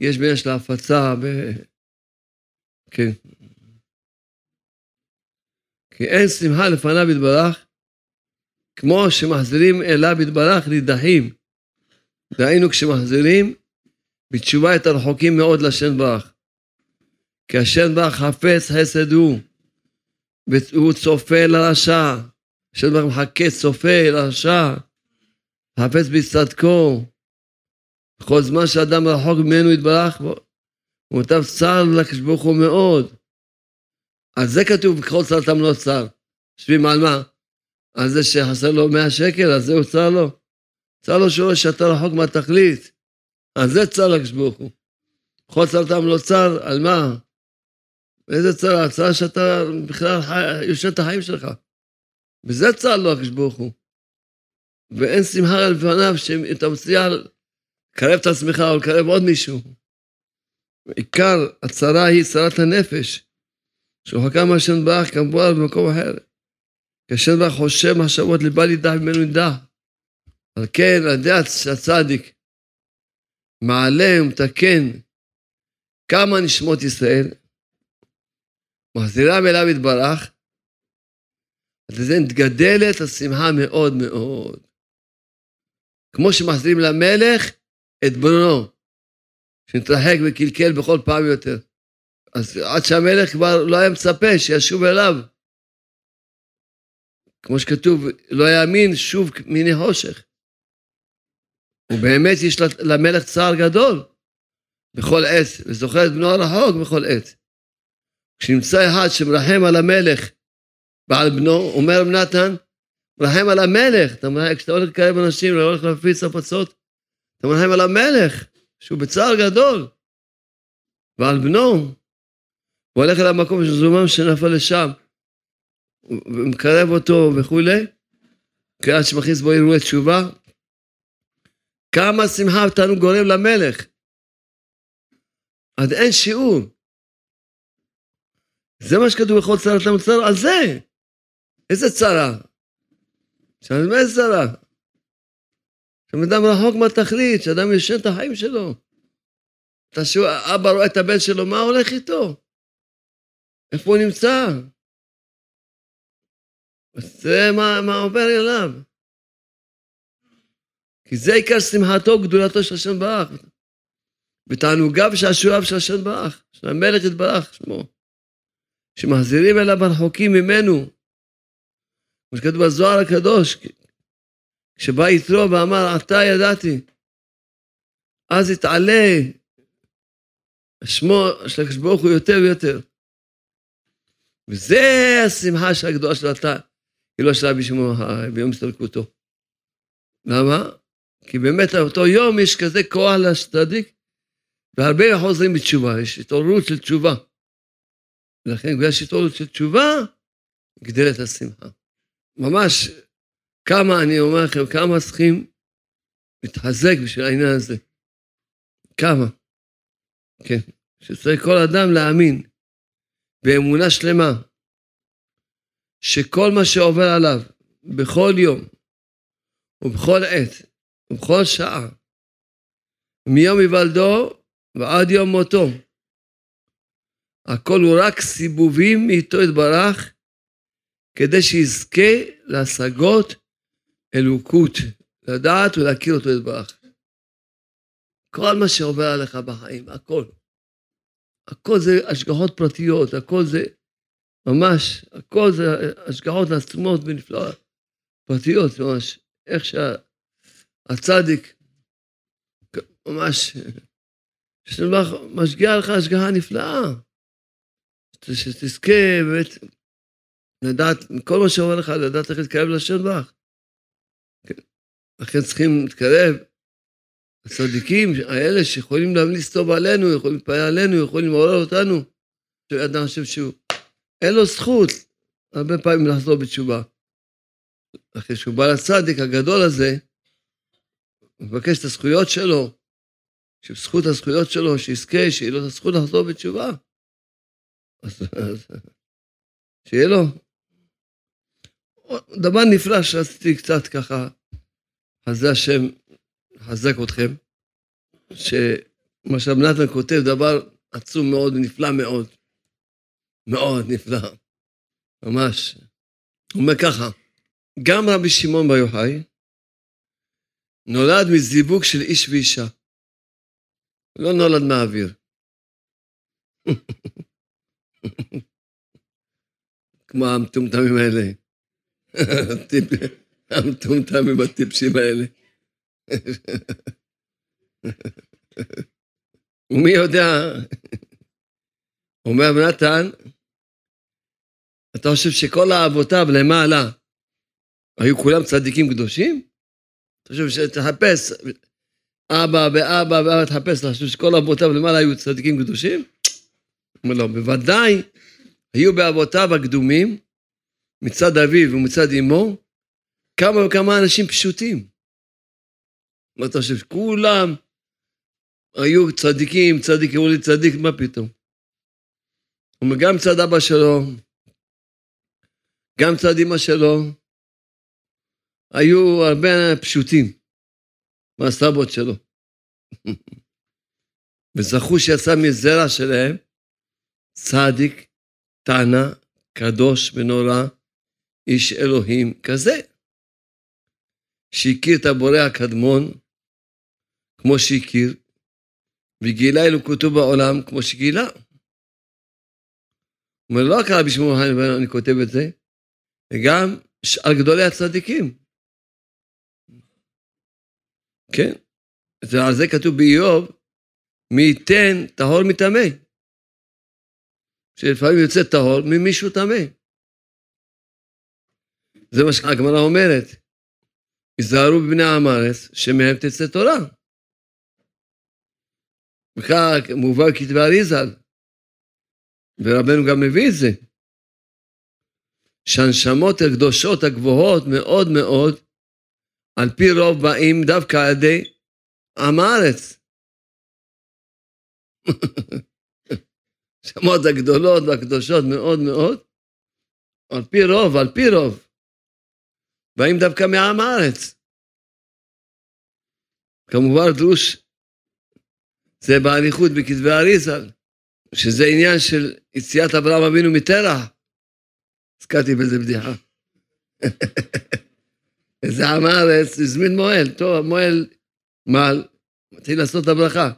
יש בעניין של ההפצה, ב... כן. כי אין שמחה לפניו יתברך, כמו שמחזירים אליו יתברך נידחים. דהיינו כשמחזירים בתשובה את הרחוקים מאוד לשם ברך. כי השם ברך חפץ חסד הוא, והוא צופה לרשע. השם ברך מחכה צופה לרשע. חפץ בצדקו. בכל זמן שאדם רחוק ממנו יתברך, הוא נותן צר לקדוש ברוך הוא מאוד. על זה כתוב, בכל צרתם לא צר. יושבים על מה? על זה שחסר לו 100 שקל, אז זהו צר לו. צר לו שהוא שאתה רחוק מהתכלית. על זה צר לקדוש ברוך הוא. בכל צרתם לא צר, על מה? איזה צר? הצרה שאתה בכלל יושב את החיים שלך. וזה צר לו הקדוש ברוך הוא. ואין שמחה לפניו שאתה מצליח לקרב את עצמך או לקרב עוד מישהו. עיקר הצרה היא צרת הנפש, חכה מהשם ברך כמובן במקום אחר. השם ברך חושב מחשבות לבל ידע ממנו ידע. על כן, לדעת שהצדיק מעלה ומתקן כמה נשמות ישראל, מחזירם אליו יתברך, אז לזה מתגדלת השמחה מאוד מאוד. כמו שמחזירים למלך את בנו, שמתרחק וקלקל בכל פעם יותר. אז עד שהמלך כבר לא היה מצפה שישוב אליו. כמו שכתוב, לא יאמין שוב מיני חושך. ובאמת יש למלך צער גדול בכל עת, וזוכר את בנו הרחוק בכל עת. כשנמצא אחד שמרחם על המלך ועל בנו, אומר נתן, מרחם על המלך, אתה אומר, כשאתה הולך לקרב אנשים, לא הולך להפיץ הפצות, אתה מרחם על המלך, שהוא בצער גדול, ועל בנו. הוא הולך אל המקום של זומם שנפל לשם, ומקרב אותו וכולי, קריאת שמכניס בו אירועי תשובה. כמה שמחה ותענוג גורם למלך. עד אין שיעור. זה מה שכתוב בכל צרת למוצר, על זה. איזה צרה? שאני אומר איזה צרה? שאדם רחוק מהתכלית, שאדם ישן את החיים שלו. אבא רואה את הבן שלו, מה הולך איתו? איפה הוא נמצא? זה מה, מה עובר אליו. כי זה עיקר שמחתו, גדולתו של השם ברח. ותענוגיו שעשועיו של השם ברח, של המלך יתברך שמו. שמחזירים אליו הרחוקים ממנו. כמו שכתוב בזוהר הקדוש, כשבא יתרו ואמר, עתה ידעתי, אז יתעלה שמו של הקדוש ברוך הוא יותר ויותר. וזה השמחה של הגדולה של עתה, היא לא שלה בשמו ביום הסתלקותו. למה? כי באמת אותו יום יש כזה כוח לצדיק, והרבה חוזרים בתשובה, יש התעוררות של תשובה. ולכן בגלל שהתעוררות של תשובה, גדלת השמחה. ממש, כמה, אני אומר לכם, כמה צריכים להתחזק בשביל העניין הזה. כמה. כן. שצריך כל אדם להאמין באמונה שלמה, שכל מה שעובר עליו בכל יום ובכל עת ובכל שעה, מיום היוולדו ועד יום מותו, הכל הוא רק סיבובים מאיתו יתברך, כדי שיזכה להשגות אלוקות, לדעת ולהכיר אותו יתברך. כל מה שעובר עליך בחיים, הכל. הכל זה השגחות פרטיות, הכל זה ממש, הכל זה השגחות עצמות ונפלאות, פרטיות ממש. איך שהצדיק, ממש, שתלמך משגיע לך השגחה נפלאה. שתזכה באמת לדעת, כל מה שעובר לך, לדעת איך להתקרב לשם בך. כן. לכן צריכים להתקרב הצדיקים האלה שיכולים להמליץ טוב עלינו, יכולים להתפעל עלינו, יכולים לעורר אותנו. שאדם חושב שהוא, אין לו זכות הרבה פעמים לחזור בתשובה. אחרי שהוא בא לצדיק הגדול הזה, הוא מבקש את הזכויות שלו, שבזכות הזכויות שלו, שיזכה, שיהיה לו את הזכות לחזור בתשובה. אז, אז שיהיה לו. דבר נפלא שרציתי קצת ככה, אז זה השם לחזק אתכם, שמה שרב נתן כותב דבר עצום מאוד ונפלא מאוד. מאוד נפלא. ממש. הוא אומר ככה, גם רבי שמעון בר יוחאי נולד מזיווג של איש ואישה. לא נולד מהאוויר. כמו המטומטמים האלה. המטומטמים הטיפשים האלה. ומי יודע, אומר נתן, אתה חושב שכל אבותיו למעלה היו כולם צדיקים קדושים? אתה חושב שתחפש, אבא ואבא ואבא תחפש, אתה חושב שכל אבותיו למעלה היו צדיקים קדושים? אומר לו, בוודאי היו באבותיו הקדומים, מצד אביו ומצד אמו, כמה וכמה אנשים פשוטים. מה אתה חושב, כולם היו צדיקים, צדיק, אמרו לי צדיק, מה פתאום? וגם מצד אבא שלו, גם מצד אמא שלו, היו הרבה פשוטים מהסבות שלו. וזכו שיצא מזרע שלהם צדיק, תנא, קדוש ונורא, איש אלוהים כזה, שהכיר את הבורא הקדמון כמו שהכיר, וגילה אלוקותו בעולם כמו שגילה. הוא אומר, לא רק רבי שמעון אני כותב את זה, וגם על גדולי הצדיקים. כן? ועל זה כתוב באיוב, מי ייתן טהור מטמא. שלפעמים יוצא טהור ממישהו טמא. זה מה שהגמרא אומרת. היזהרו בבני עם הארץ, שמהם תצא תורה. וכך מובא כתבי אריזל, ורבנו גם מביא את זה, שהנשמות הקדושות הגבוהות מאוד מאוד, על פי רוב באים דווקא על ידי עם הארץ. השמות הגדולות והקדושות מאוד מאוד, על פי רוב, על פי רוב, באים דווקא מעם הארץ. כמובן דרוש זה באריכות בכתבי אריזל, שזה עניין של יציאת אברהם אבינו מטרח. הזכרתי באיזה בדיחה. איזה עם הארץ הזמין מוהל, טוב, המוהל מעל, מתחיל לעשות את הברכה.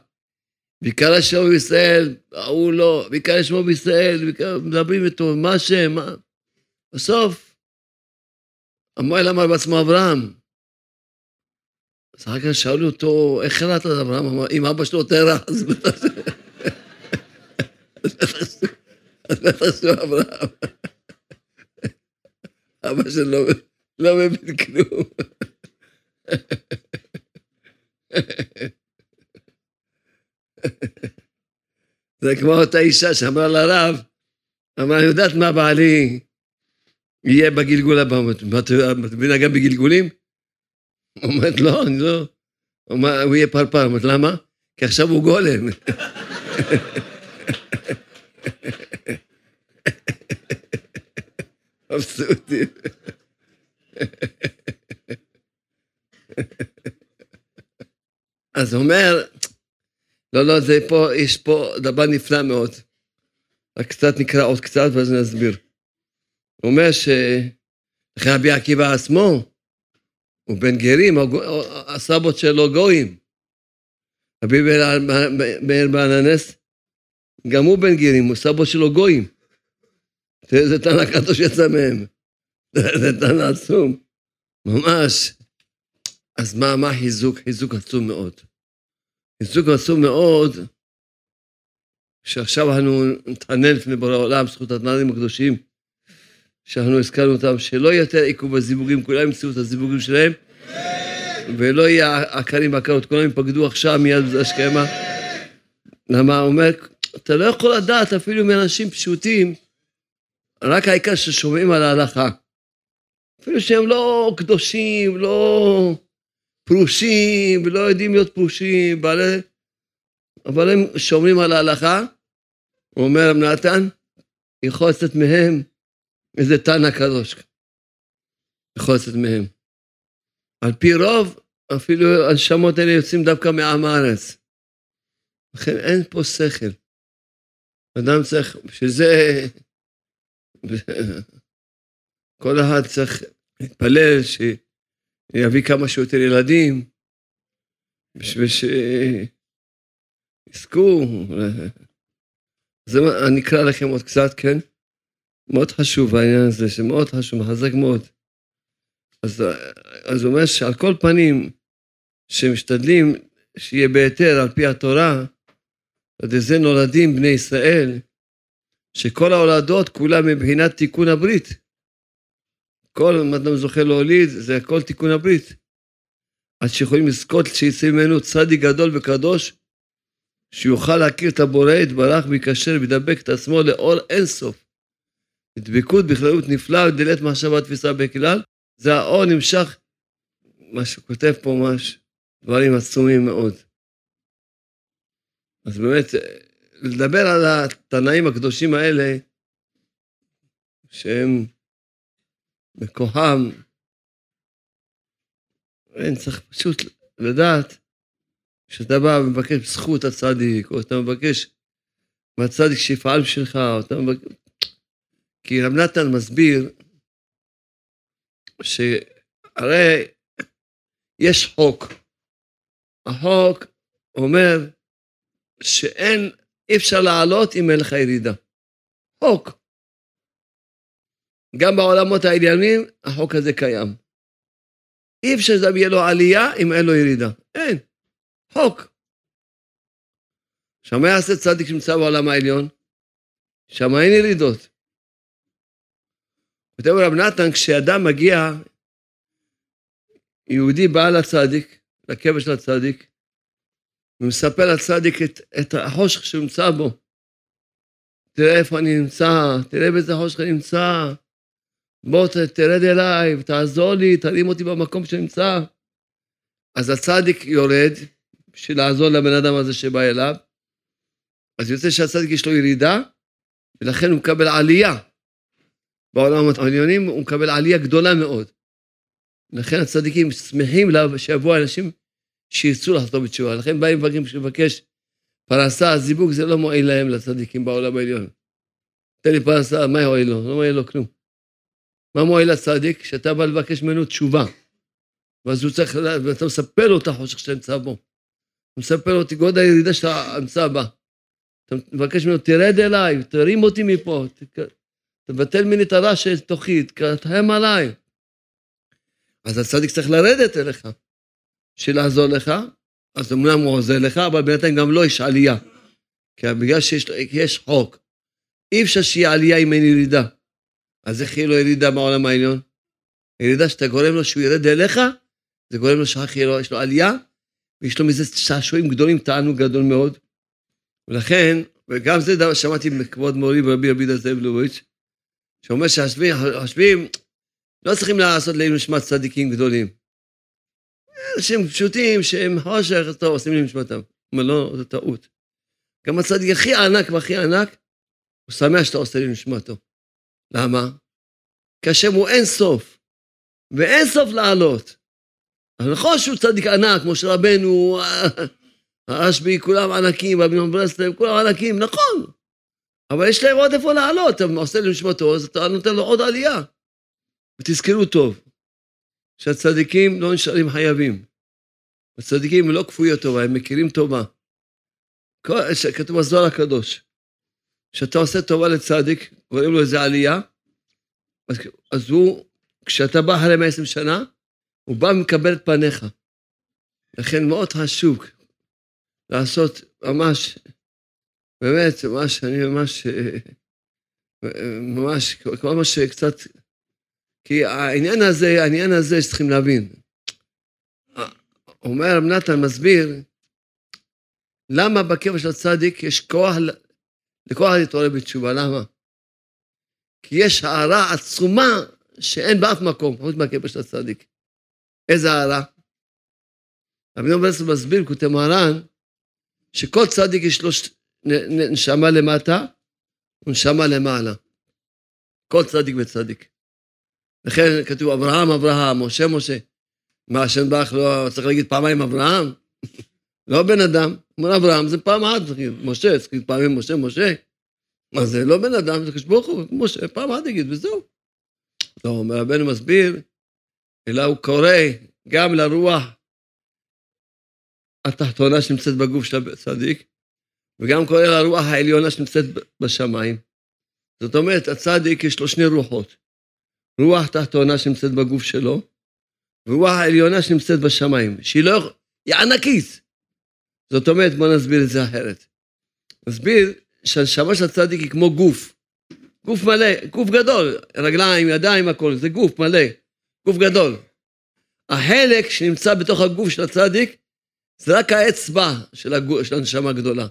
ויקרא שמו בישראל, ההוא לא, ויקרא שמו בישראל, מדברים איתו, מה השם, מה... בסוף, המוהל אמר בעצמו אברהם. אז אחר כך שאלו אותו, איך קראת את אברהם? אמר, אם אבא שלו תרח, אז בטח שהוא אברהם. אבא שלו לא מבין כלום. זה כמו אותה אישה שאמרה לרב, אמרה, יודעת מה בעלי יהיה בגלגול הבא. את מבינה גם בגלגולים? אומרת, לא, אני לא... הוא יהיה פרפר. אומרת, למה? כי עכשיו הוא גולם. מבסוטים. אז אומר, לא, לא, זה פה, יש פה דבר נפלא מאוד. רק קצת נקרא עוד קצת ואז נסביר. הוא אומר שאחרי רבי עקיבא עצמו, הוא בן גרים, הסבות שלו גויים. רבי מאיר בעננס, גם הוא בן גרים, הוא סבו שלו גויים. איזה תנא קדוש יצא מהם. זה תנא עצום. ממש. אז מה, מה חיזוק? חיזוק עצום מאוד. חיזוק עצום מאוד, שעכשיו אנו נתענן לפני בורא העולם, זכות התנאים הקדושים, שאנחנו הזכרנו אותם, שלא יותר עיכוב בזיווגים, כולם ימצאו את הזיווגים שלהם, ולא יהיה עקרים ועקרות, כולם ייפקדו עכשיו מיד השכמה. למה? הוא אומר, אתה לא יכול לדעת אפילו מאנשים פשוטים, רק העיקר ששומעים על ההלכה. אפילו שהם לא קדושים, לא פרושים, ולא יודעים להיות פרושים, בעלי... אבל הם שומרים על ההלכה. הוא אומר נתן, יכול לצאת מהם איזה תנא קדוש. יכול לצאת מהם. על פי רוב, אפילו הנשמות האלה יוצאים דווקא מעם הארץ. לכן אין פה שכל. אדם צריך, בשביל זה כל אחד צריך להתפלל שיביא כמה שיותר ילדים, בשביל שיזכו. אז אני אקרא לכם עוד קצת, כן? מאוד חשוב העניין הזה, שמאוד חשוב, מחזק מאוד. אז, אז הוא אומר שעל כל פנים, שמשתדלים שיהיה בהיתר על פי התורה, עד זה נולדים בני ישראל, שכל ההולדות כולם מבחינת תיקון הברית. כל מה אדם זוכה להוליד, זה הכל תיקון הברית. עד שיכולים לזכות שיצא ממנו צדיק גדול וקדוש, שיוכל להכיר את הבורא, יתברך ויקשר וידבק את עצמו לאור אינסוף. דבקות בכללות נפלאה ודלת מחשבה תפיסה בכלל, זה האור נמשך, מה שכותב פה ממש, דברים עצומים מאוד. אז באמת, לדבר על התנאים הקדושים האלה, שהם בכוחם, אין, צריך פשוט לדעת שאתה בא ומבקש זכות הצדיק, או אתה מבקש מהצדיק שיפעל בשבילך, או אתה מבקש... כי רב נתן מסביר שהרי יש חוק. החוק אומר שאין, אי אפשר לעלות אם אין לך ירידה. חוק. גם בעולמות העליונים החוק הזה קיים. אי אפשר שזה יהיה לו עלייה אם אין לו ירידה. אין. חוק. עכשיו, מה יעשה צדיק שנמצא בעולם העליון? שם אין ירידות. כותב רב נתן, כשאדם מגיע, יהודי בא לצדיק, לקבר של הצדיק, ומספר לצדיק את, את החושך שנמצא בו. תראה איפה אני נמצא, תראה באיזה חושך אני נמצא. בוא תרד אליי ותעזור לי, תרים אותי במקום שנמצא. אז הצדיק יורד בשביל לעזור לבן אדם הזה שבא אליו. אז יוצא שהצדיק יש לו ירידה, ולכן הוא מקבל עלייה. בעולם העליונים הוא מקבל עלייה גדולה מאוד. לכן הצדיקים שמחים שיבואו אנשים שירצו לחתום בתשובה. לכן באים לבקש פרנסה, זיווג זה לא מועיל להם לצדיקים בעולם העליון. תן לי פרנסה, מה יועיל לו? לא מועיל לו כלום. מה מועיל לצדיק? שאתה בא לבקש ממנו תשובה. ואז הוא צריך, ואתה מספר לו את החושך שאתה נמצא בו. אתה מספר לו את גודל הירידה שאתה נמצא בה. אתה מבקש ממנו, תרד אליי, תרים אותי מפה, תבטל ממני את הרע שתוכי, תקרתם עליי. אז הצדיק צריך לרדת אליך, בשביל לעזור לך, אז אמנם הוא עוזר לך, אבל בינתיים גם לא יש עלייה. כי בגלל שיש חוק, אי אפשר שיהיה עלייה אם אין ירידה. אז איך יהיה לו ירידה בעולם העליון? ירידה שאתה גורם לו שהוא ירד אליך, זה גורם לו שיש לו עלייה, ויש לו מזה שעשועים גדולים, תענוג גדול מאוד. ולכן, וגם זה דבר שמעתי מכבוד מורי ורבי רבי דזאב לוביץ', שאומר שהשביעים לא צריכים לעשות לעילוי נשמת צדיקים גדולים. אנשים פשוטים שהם חושך, טוב, עושים לי נשמתם. אומר, לא, זו טעות. גם הצדיק הכי ענק והכי ענק, הוא שמח שאתה עושה לי נשמתו. למה? כי השם הוא אין סוף, ואין סוף לעלות. אז נכון שהוא צדיק ענק, כמו שרבנו, הרשב"י, כולם ענקים, רבי נאמן ברסלב, כולם ענקים, נכון. אבל יש להם עוד איפה לעלות, אתה עושה לי נשמתו, אז אתה נותן לו עוד עלייה. ותזכרו טוב, שהצדיקים לא נשארים חייבים. הצדיקים הם לא כפויי טובה, הם מכירים טובה. כתוב בזוהר הקדוש, כשאתה עושה טובה לצדיק, קוראים לו איזה עלייה, אז, אז הוא, כשאתה בא אחרי 120 שנה, הוא בא ומקבל את פניך. לכן מאוד חשוב לעשות ממש, באמת, ממש, אני ממש, ממש, כל מה שקצת, כי העניין הזה, העניין הזה שצריכים להבין. אומר רב נתן, מסביר, למה בקבע של הצדיק יש כוח לכל להתעורר בתשובה, למה? כי יש הערה עצומה שאין באף מקום, חוץ מהקבר של הצדיק. איזה הערה? רבי נאום ברסלב מסביר, כותב מרן, שכל צדיק יש לו נשמה למטה ונשמה למעלה. כל צדיק וצדיק. לכן כתוב אברהם, אברהם, משה, משה. מה, השם לא צריך להגיד פעמיים אברהם? לא בן אדם. אומר אברהם זה פעם אחת, משה, צריך להגיד פעמים משה, משה. מה זה לא בן אדם, זה הוא, משה, פעם אחת יגיד, וזהו. לא, אומר רבנו מסביר, אלא הוא קורא גם לרוח התחתונה שנמצאת בגוף של הצדיק, וגם קורא לרוח העליונה שנמצאת בשמיים. זאת אומרת, הצדיק יש לו שני רוחות. רוח תחתונה שנמצאת בגוף שלו, ורוח העליונה שנמצאת בשמיים, שהיא לא... היא ענקית. זאת אומרת, בואו נסביר את זה אחרת. נסביר שהנשמה של הצדיק היא כמו גוף. גוף מלא, גוף גדול, רגליים, ידיים, הכל, זה גוף מלא, גוף גדול. החלק שנמצא בתוך הגוף של הצדיק, זה רק האצבע של, הגוף, של הנשמה הגדולה.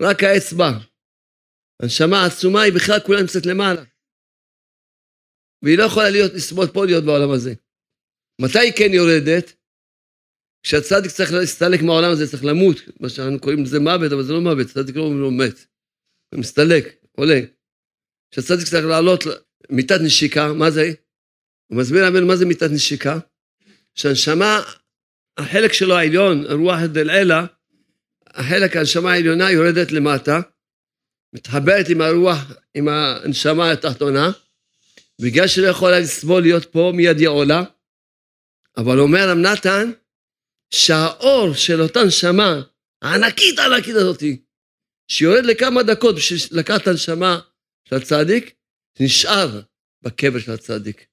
רק האצבע. הנשמה העצומה היא בכלל כולה נמצאת למעלה. והיא לא יכולה להיות, לסבול פה להיות בעולם הזה. מתי היא כן יורדת? כשהצדיק צריך להסתלק מהעולם הזה, צריך למות, מה שאנחנו קוראים לזה מוות, אבל זה לא מוות, צדיק לא אומרים לו מת. הוא מסתלק, עולה. כשהצדיק צריך לעלות מיטת נשיקה, מה זה? הוא מסביר לנו מה זה מיטת נשיקה. שהנשמה, החלק שלו העליון, רוח דלעילה, החלק הנשמה העליונה יורדת למטה, מתחברת עם הרוח, עם הנשמה התחתונה, בגלל שלא יכולה לסבול להיות פה, מיד היא עולה. אבל אומר רב נתן, שהאור של אותה נשמה, הענקית הענקית הזאתי, שיורד לכמה דקות בשביל לקחת את הנשמה של הצדיק, נשאר בקבר של הצדיק.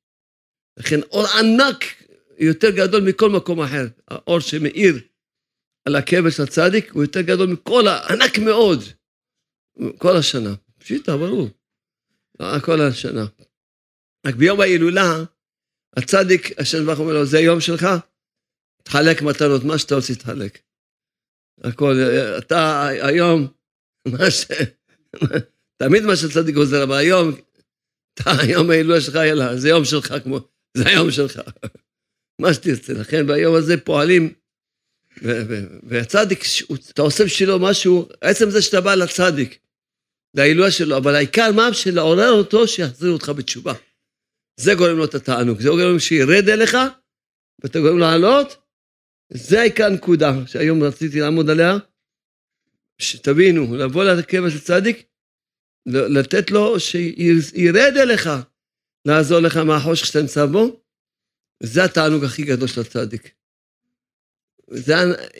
לכן אור ענק יותר גדול מכל מקום אחר. האור שמאיר על הקבר של הצדיק הוא יותר גדול מכל, ענק מאוד, כל השנה. פשיטה, ברור. כל השנה. רק ביום ההילולה, הצדיק, השם ברוך אומר לו, זה יום שלך, תחלק מתנות, מה שאתה רוצה תחלק. הכל, אתה היום, מה ש... תמיד מה שצדיק עוזר, אבל היום, אתה, היום ההילולה שלך, יאללה, זה יום שלך כמו, זה היום שלך. מה שתרצה. לכן ביום הזה פועלים, והצדיק, אתה עושה בשבילו משהו, עצם זה שאתה בא לצדיק, להילולה שלו, אבל העיקר מה? של לעורר אותו, שיחזיר אותך בתשובה. זה גורם לו את התענוג, זה גורם שירד אליך, ואתה גורם לעלות, זה העיקר הנקודה שהיום רציתי לעמוד עליה, שתבינו, לבוא לקבר של צדיק, לתת לו שירד אליך, לעזור לך מהחושך שאתה נמצא בו, זה התענוג הכי גדול של הצדיק. זה,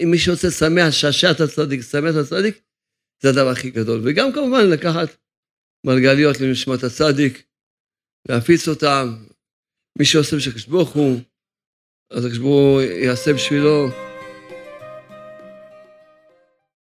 אם מישהו רוצה לשמח, שעשע את הצדיק, לשמח את הצדיק, זה הדבר הכי גדול. וגם כמובן לקחת מרגליות לנשמת הצדיק, להפיץ אותם. מי שעושה בשביל הקדוש ברוך הוא, אז הקדוש ברוך הוא יעשה בשבילו.